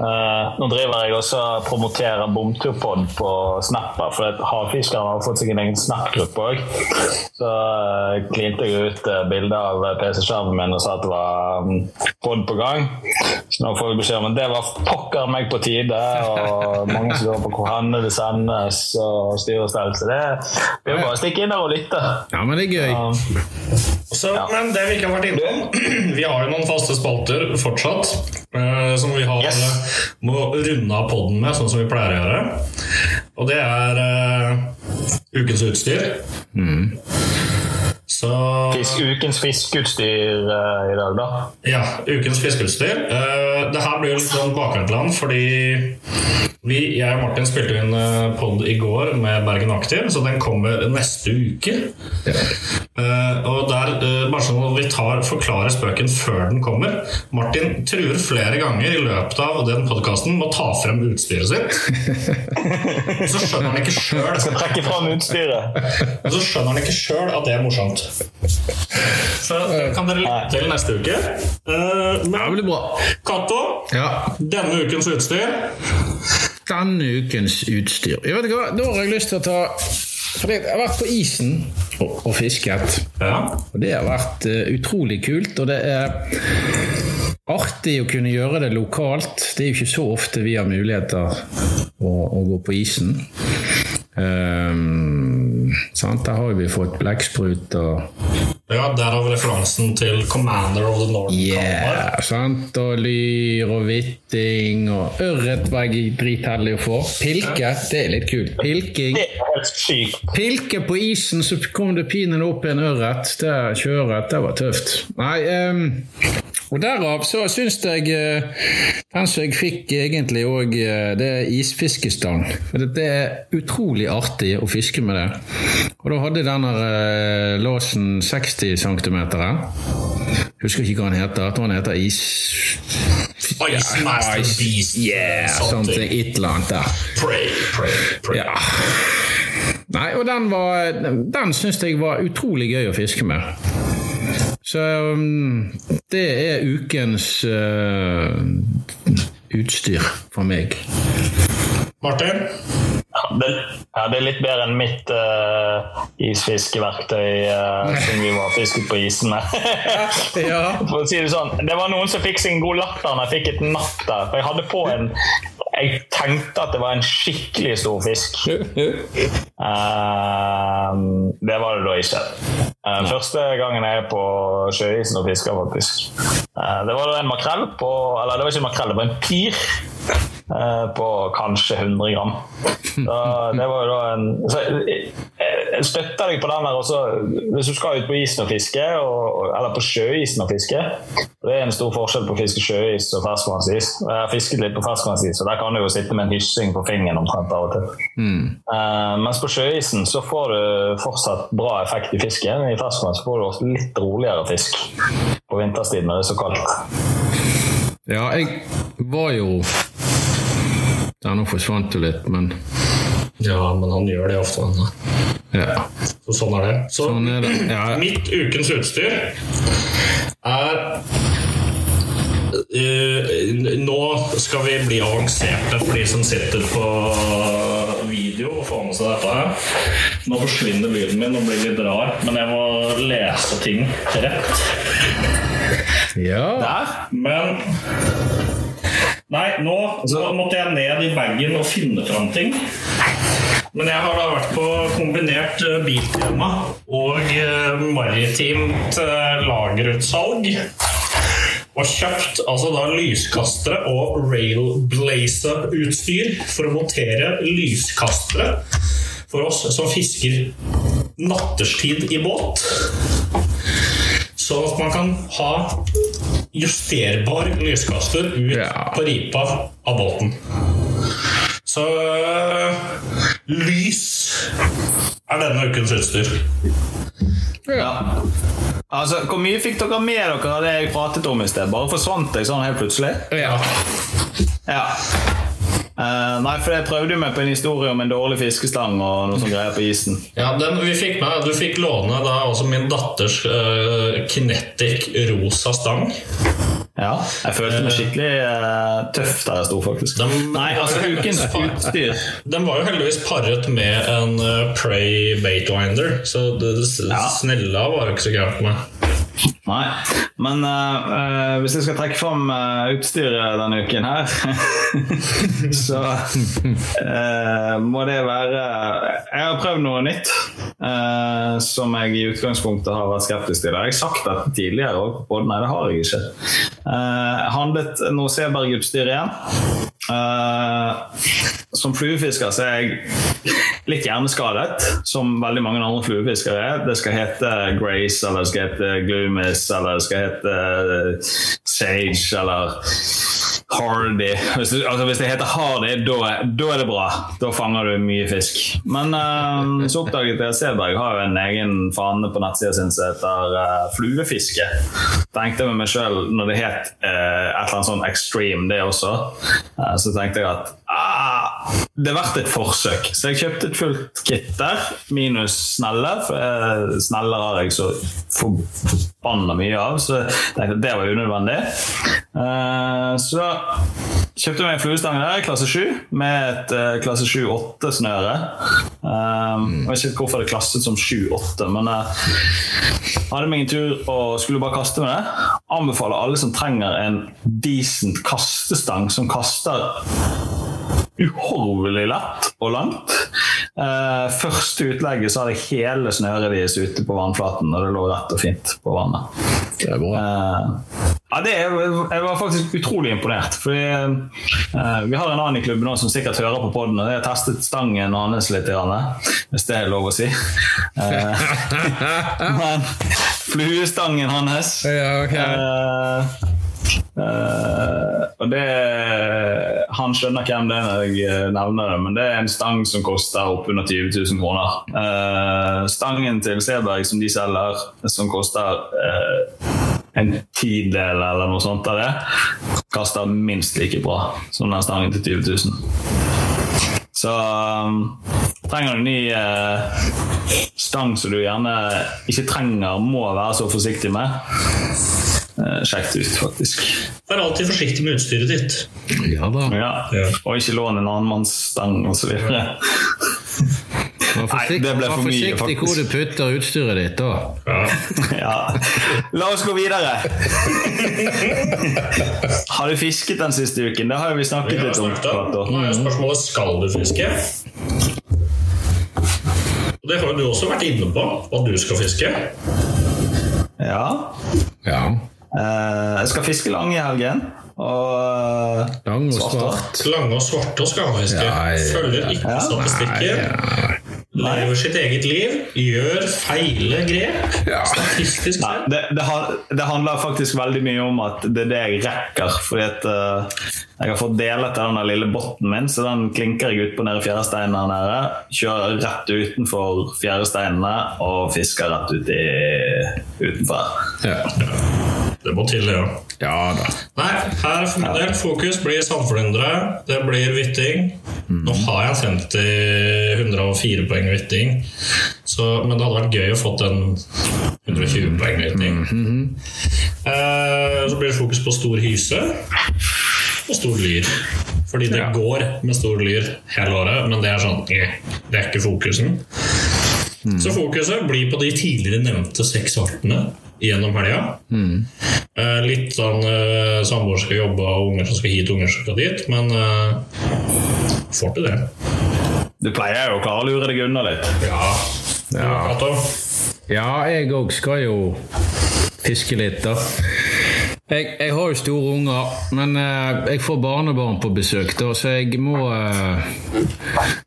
Uh, nå driver jeg også og promoterer Bomturpod på Snapper, for havfiskeren har fått seg en egen Snap-gruppe òg. Så uh, klinte jeg ut uh, bilde av PC-skjermen min og sa at det var um, pod på gang. Så nå får vi beskjed om at det var pokker meg på tide, og mange som lurer på hvor hen det sendes og styr og stell. Så det blir bare å stikke inn der og lytte. Ja, men det er gøy. Um, Så, Men det vi ikke har vært innom Vi har jo noen faste spalter fortsatt. Uh, som vi har, Yes. må runde av podden med, sånn som vi pleier å gjøre. Og det er uh, ukens utstyr. Så fisk, ukens fiskeutstyr uh, i dag, da. Ja, ukens fiskeutstyr. Det her blir jo litt sånn bakvendtland, fordi vi, jeg og Martin spilte inn uh, pod i går med Bergen Aktiv, så den kommer neste uke. Uh, og der, uh, bare sånn at vi tar, forklarer spøken før den kommer. Martin truer flere ganger i løpet av den podkasten med å ta frem utstyret sitt. så skjønner han ikke sjøl Skal trekke fram utstyret. og så skjønner han ikke sjøl at det er morsomt. Så kan dere lytte til neste uke. Uh, men det blir bra. Cato, Ja. denne ukens utstyr Denne ukens utstyr. Jeg vet ikke hva, Da har jeg lyst til å ta For jeg har vært på isen og, og fisket. Ja. Og det har vært uh, utrolig kult, og det er artig å kunne gjøre det lokalt. Det er jo ikke så ofte vi har muligheter å, å gå på isen. Um, sant? Der har vi fått blekksprut og ja, derav referansen til Commander of the North'. Yeah, sant? Og lyr og hvitting og ørret var jeg dritheldig å få. Pilke, det er litt kult. Pilking. Pilke på isen, så kom det pinadø opp en ørret. Det kjøret, det var tøft. Nei, ehm, og derav så syns jeg eh, den som jeg fikk egentlig òg, det er isfiskestang. For det- det er utrolig artig å fiske med det. Og da hadde denne eh, låsen 60 cm. Husker ikke hva han heter. Jeg tror han heter Is... Ice Master Ice- Beast. Yeah, something. something. Et eller annet der. Pray, pray, pray. Ja. Nei, og den var Den syns jeg var utrolig gøy å fiske med. Så um, det er ukens uh, utstyr for meg. Martin? Ja, det, ja, det er litt bedre enn mitt uh, isfiskeverktøy uh, som vi var fisket på isen med. Ja. For å si Det sånn, det var noen som fikk sin god latter når jeg fikk et napp der. For jeg hadde på en Jeg tenkte at det var en skikkelig stor fisk. Uh, det var det da ikke. Uh, første gangen jeg er på sjøisen og fisker, faktisk. Uh, det var da en makrell på Eller det var ikke en makrell, det var en pir. Eh, på kanskje 100 gram. Så det var jo da en så jeg, jeg, jeg støtter deg på den der også. Hvis du skal ut på isen og fiske, og, eller på sjøisen og fiske Det er en stor forskjell på å fiske sjøis og ferskvannsis. Jeg har fisket litt på ferskvannsis, og der kan du jo sitte med en hyssing på fingeren omtrent av og til. Eh, mens på sjøisen så får du fortsatt bra effekt i fisken. I ferskvann så får du også litt roligere fisk på vinterstid når det er så kaldt. Ja, jeg var jo Ja, nå forsvant du litt, men Ja, men han gjør det ofte. han, ja. Så sånn er det. Så Sånn er det. Ja. mitt ukens utstyr er uh, Nå skal vi bli avanserte for de som sitter på video og får med seg dette her. Nå forsvinner lyden min og blir litt rar, men jeg må lese ting rett. ja. Der Men Nei, nå, nå måtte jeg ned i bagen og finne fram ting. Men jeg har da vært på kombinert eh, biltema og eh, maritimt eh, lagerutsalg. Og kjøpt altså da lyskastere og railblazer-utstyr for å montere lyskastere for oss som fisker natterstid i båt. Sånn at man kan ha justerbar lyskaster ut Ja. på ripa av båten. Så lys er denne ukens utstyr. Ja. Altså, Hvor mye fikk dere med dere av det jeg pratet om i sted? Bare forsvant jeg sånn helt plutselig? Ja. Ja. Eh, nei, for jeg prøvde jo meg på en historie om en dårlig fiskestang og noe sånt greier på isen. Ja, den vi fikk med, Du fikk låne da også min datters uh, Kinetic rosa stang. Ja, Jeg følte meg skikkelig uh, tøff der jeg sto, faktisk. Den- Nei, altså ukens utstyr Den var jo heldigvis paret med en uh, Prey Baitwinder, så det, det det Ja. snella var jo ikke så gærent med. Nei. Men eh, hvis jeg skal trekke fram eh, utstyret denne uken her, så uh, må det være Jeg har prøvd noe nytt uh, som jeg i utgangspunktet har vært skeptisk til. Jeg har sagt dette tidligere òg på Nei, det har jeg ikke. Uh, handlet noe Seberg-utstyr igjen. Som fluefisker så er jeg litt hjerneskadet, som veldig mange andre fluefiskere er. Det skal hete Grace, eller det skal hete Gloomis, eller det skal hete eh, Sage, eller Hardy. Hvis det, altså hvis det heter Hardy, da, er det bra. Da fanger du mye fisk. Men eh, så oppdaget jeg Seberg har jo en egen fane på nettsida sin som heter uh, fluefiske. Tenkte jeg med meg sjøl, når det het uh, et eller annet sånn extreme, det også, så tenkte jeg at ah, det er verdt et forsøk. Så jeg kjøpte et fullt kit der, minus snelle. For eh, sneller har jeg så forbanna mye av, så tenkte det var unødvendig. Uh, så kjøpte meg en fluestang der, klasse 7, med et uh, klasse 7-8-snøre. jeg vet ikke hvorfor det er klasset som 7-8, men uh, hadde meg en tur og skulle bare kaste med det. Anbefaler alle som trenger en decent kastestang som kaster uhorvelig lett og langt. Eh, første utlegget så hadde hele snørevis ute på vannflaten, og det lå rett og fint på vannet. Det er bra. Eh, ja, det er, jeg var faktisk utrolig imponert. Fordi, eh, vi har en annen i klubben også, som sikkert hører på poden. Jeg har testet stangen hans litt, hvis det er lov å si. Eh, men fluestangen hans Ja, okay. Uh, og det Han skjønner hvem det er når jeg eh, nevner det, men det er en stang som koster oppunder 20 000 kroner. Eh, stangen til Seberg som de selger, som koster eh, en tidel eller noe sånt av det, kaster minst like bra som den stangen til 20 000. Så um, trenger du en ny eh, stang som du gjerne ikke trenger, må være så forsiktig med. Eh, sjekk det ut, faktisk. Vær alltid forsiktig med utstyret ditt. Ja da. Ja. Og ikke lån en annen manns stang osv. Vær Nei, forsiktig, det ble vær for mye, forsiktig hvor du putter utstyret ditt, da. Ja. La oss gå videre. Har du fisket den siste uken? Det har jo vi snakket Vi litt om. Nå er spørsmålet skal du fiske. Og Det har jo du også vært inne på, hva du skal fiske. Ja. Ja. Eh, jeg skal fiske lang i helgen. Og Lang og Svart, svart. Og svarte skal han fiske. Ja, ja, ja. Følger ikke statistikken. Lever sitt eget liv. Gjør feile grep. Statistisk Nei, sett. det, det, det handler faktisk veldig mye om at det er det jeg rekker. Fordi at uh, jeg har fått delet av den lille botten min, så den klinker jeg ut på nede i fjæresteinen her nede. Kjører rett utenfor fjæresteinene og fisker rett ut i, utenfor. Ja. Det må til, ja. ja da. Nei, her for min del fokus blir sandflyndre. Det blir vytting. Nå har jeg en 50 104 poeng hvitting, så, men det hadde vært gøy å fått en 120 poeng vytting. eh, så blir det fokus på stor hyse og stor lyr. Fordi det går med stor lyr hele året, men det er sånn eh, Det er ikke fokusen. Så fokuset blir på de tidligere nevnte seks artene gjennom helga. Eh, litt sånn uh, samboer skal jobbe, og unger som skal hit, unger som skal dit, men uh, får til det. Du pleier jo å klare å lure deg unna litt. Ja. Ja. Ja, jeg òg skal jo fiske litt, da. Jeg, jeg har jo store unger, men eh, jeg får barnebarn på besøk, da, så jeg må eh,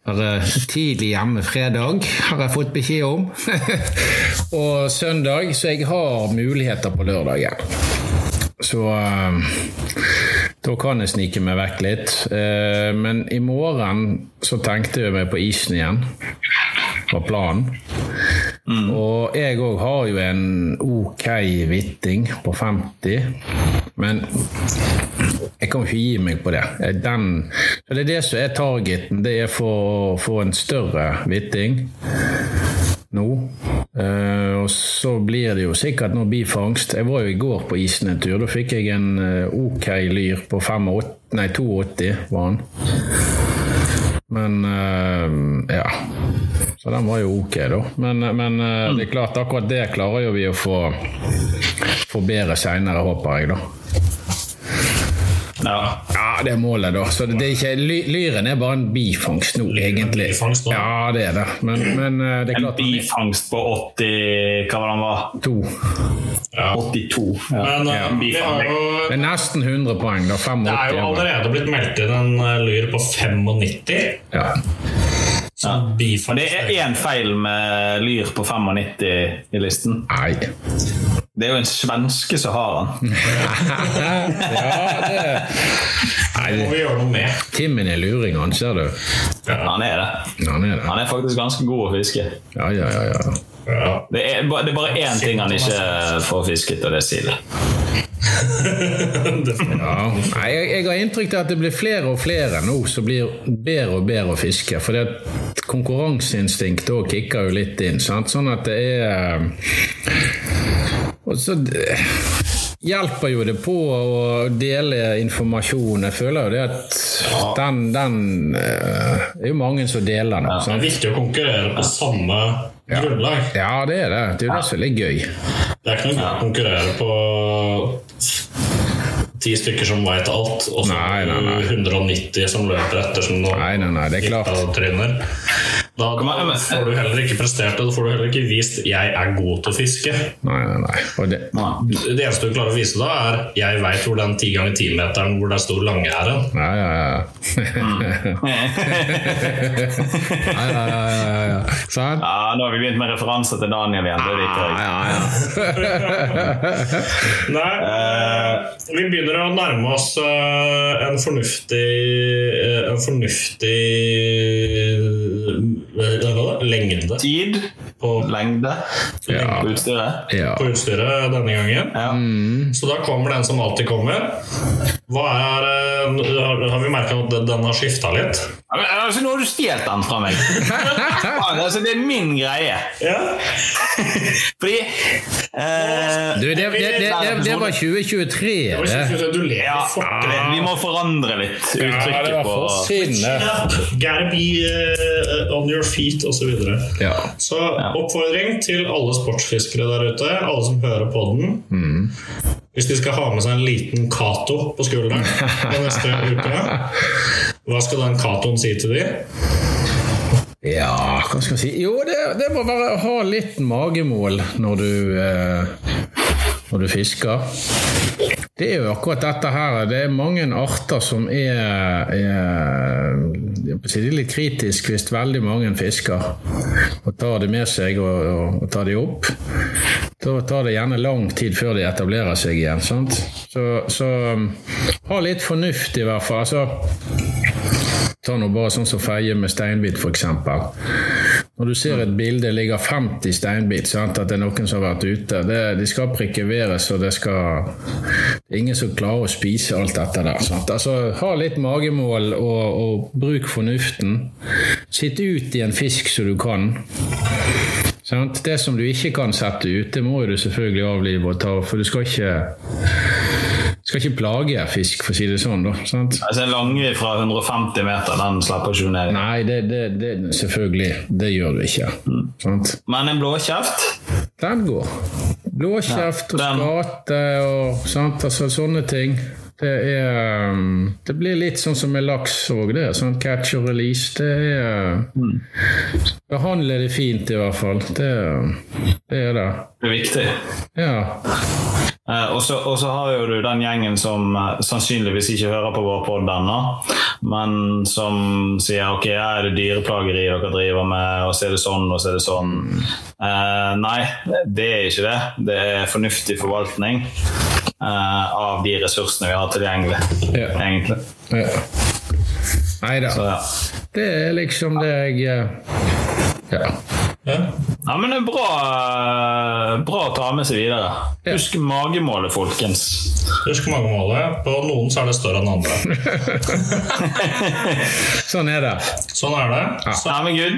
være tidlig hjemme fredag, har jeg fått beskjed om. og søndag, så jeg har muligheter på lørdagen. Så eh, da kan jeg snike meg vekk litt. Eh, men i morgen så tenkte jeg meg på isen igjen. Var planen. Og jeg òg har jo en ok hvitting på 50, men jeg kan ikke gi meg på det. Den, det er det som er targeten. Det er for å få en større hvitting nå. Uh, og så blir det jo sikkert noe bifangst. Jeg var jo i går på isen en tur. Da fikk jeg en eh, ok lyr på 85, nei, 82 var han. Men eh, ja. Så den var jo ok, da. Men, men eh, det er klart, akkurat det klarer jo vi å få, få bedre seinere, håper jeg, da. Ja. Ja, det er målet, da. Så det, det er ikke, ly, lyren er bare en bifangst nå, egentlig. bifangst? Ja, det er det. Men, men eh, det er En bifangst på 80 Hva var den var? to. 82. Ja. Men ja. vi jo Det er nesten 100 poeng, da. 85. Det er jo allerede blitt meldt inn en eh, lyr på 95. Ja. Så Men det er én feil med lyr på 95 i listen. Nei. Det er jo en svenske som har den. Ja, det Nei, Det må vi gjøre noe med. Timmen er luring, han, ser du. Han er det. Han er det. Han er faktisk ganske god å fiske. Ja, ja, ja. ja. Ja. Det er, det er bare én ting han ikke får fisket, og det er sild. Ja. Nei, jeg, jeg har inntrykk av at det blir flere og flere nå som blir bedre og bedre å fiske. For det konkurranseinstinktet òg kicker jo litt inn. Sant? Sånn at det er Og så eh, hjelper jo det på å dele informasjon. Jeg føler jo det at den, den eh, Det er jo mange som deler den. Det er viktig å konkurrere på samme grunnlag. Ja, det er det. Det er jo det som er litt gøy. Det er ikke noe gøy å konkurrere på ti stykker som veit alt, og så Nei, nei, nei. 190 som løper etter som noen Nei, nei, nei, det er klart. Da, da får du heller ikke prestert det. Da får du heller ikke vist 'jeg er god til å fiske'. Nei, nei, nei. Og det, Det eneste du klarer å vise da, er 'jeg veit hvor den 10 ganger 10-meteren hvor det er stor lange er hen'. ja, ja, ja. ja, ja, ja, ja, ja. Sant? Ja, Nå har vi begynt med referanser til Daniel igjen. Det liker jeg. Ja, ja. Nei, eh, vi begynner å nærme oss eh, en fornuftig eh, En fornuftig? Lengde? Tid, på, lengde Ja. på utstyret. ja. på utstyret denne gangen. Ja. Så da kommer den som alltid kommer. Hva er eh, Har vi merka at den har skifta litt? Men, altså, nå har du stjålet den fra meg! Altså, det er min greie. Ja. Fordi eh, Du, det, det, det, det, det var 2023, det. Du lever ja, fortere. Vi må forandre litt Ja, det uttrykket var på for sinne. Gotta be uh, on your feet, osv. Så, videre. Ja. så oppfordring til alle sportsfiskere der ute, alle som hører på den. Mm. Hvis de skal ha med seg en liten Cato på skulderen den neste uke, hva skal den Catoen si til de? Ja, hva skal jeg si? Jo, det, det må være å ha litt magemål når du, eh, når du fisker. Det er jo akkurat dette her. Det er mange arter som er, er er litt kritisk hvis veldig mange fisker og tar det med seg og, og, og tar de opp. Da tar det gjerne lang tid før de etablerer seg igjen. Sant? Så, så um, ha litt fornuft, i hvert fall. Altså, Ta nå bare sånn som feie med steinbit, f.eks. Når du ser et bilde ligger 50 steinbit, sant? at det er noen som har vært ute det, De skal prikkeveres, og det skal Det er ingen som klarer å spise alt dette der. Sant? Altså, ha litt magemål og, og bruk fornuften. Sitt ut i en fisk som du kan. Sant? Det som du ikke kan sette ut, det må du selvfølgelig avlive og ta, for du skal ikke skal ikke plage fisk, for å si det sånn. da, sant? Altså, En langvi fra 150 meter, den slapper ikke ned i. Nei, det, det, det, selvfølgelig. Det gjør du ikke. Sant? Men en blåkjeft Den går. Blåkjeft og skate og sant? Altså, sånne ting. Det er um, Det blir litt sånn som med laks òg, det. Sånn catch and release. Det er Behandle det fint, i hvert fall. Det, det er det. Det er viktig. Ja. Eh, og så og så har jo du den gjengen som uh, sannsynligvis ikke hører på vår pod ennå, men som sier ok, er det dyreplageri dere driver med, og så er det sånn, og så er det sånn. Uh, nei, det er ikke det. Det er fornuftig forvaltning av de ressursene vi har tilgjengelig, Ja. egentlig. ja. Nei da. Ja. Det er liksom det jeg Ja. Ja. Ja, men det er bra, eh, bra å ta med seg videre. Ja. Husk magemålet, folkens. Husk magemålet. På noen så er det større enn andre. Sånn er det. Sånn er det. Så Ja, men Gud.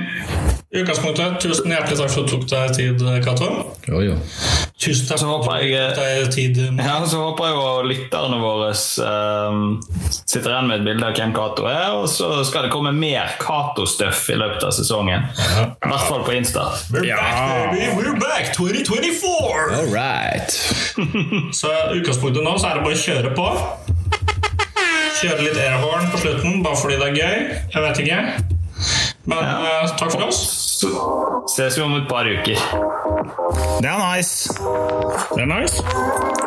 i utgangspunktet, tusen hjertelig takk for at du tok deg tid, Cato. Jo, jo. Tusen takk Så for håper at du jeg- tok deg tid. Ja, så håper jeg jo lytterne våre eh, sitter igjen med et bilde av hvem Cato er, og så skal det komme mer Cato-stuff i løpet av sesongen. I hvert fall på Insta. We're back, baby! We're back! 2024! All right. Så i utgangspunktet nå så er det bare å kjøre på. Kjøre litt airhorn på slutten, bare fordi det er gøy. Jeg vet ikke. Men eh, takk for oss. Ses vi om et par uker. Det er nice. Det er nice.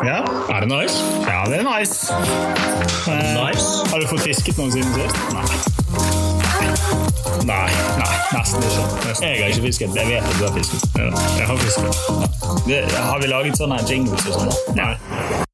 Ja, Er det nice? ja det er nice. Eh, Nice. Har du fått fisket noen siden sist? Nei. Nei, nei, nesten ikke. Jeg har ikke fisket. Jeg vet at du har fisket. Jeg har fisket. Har vi laget sånne jingles og sånn? Nei.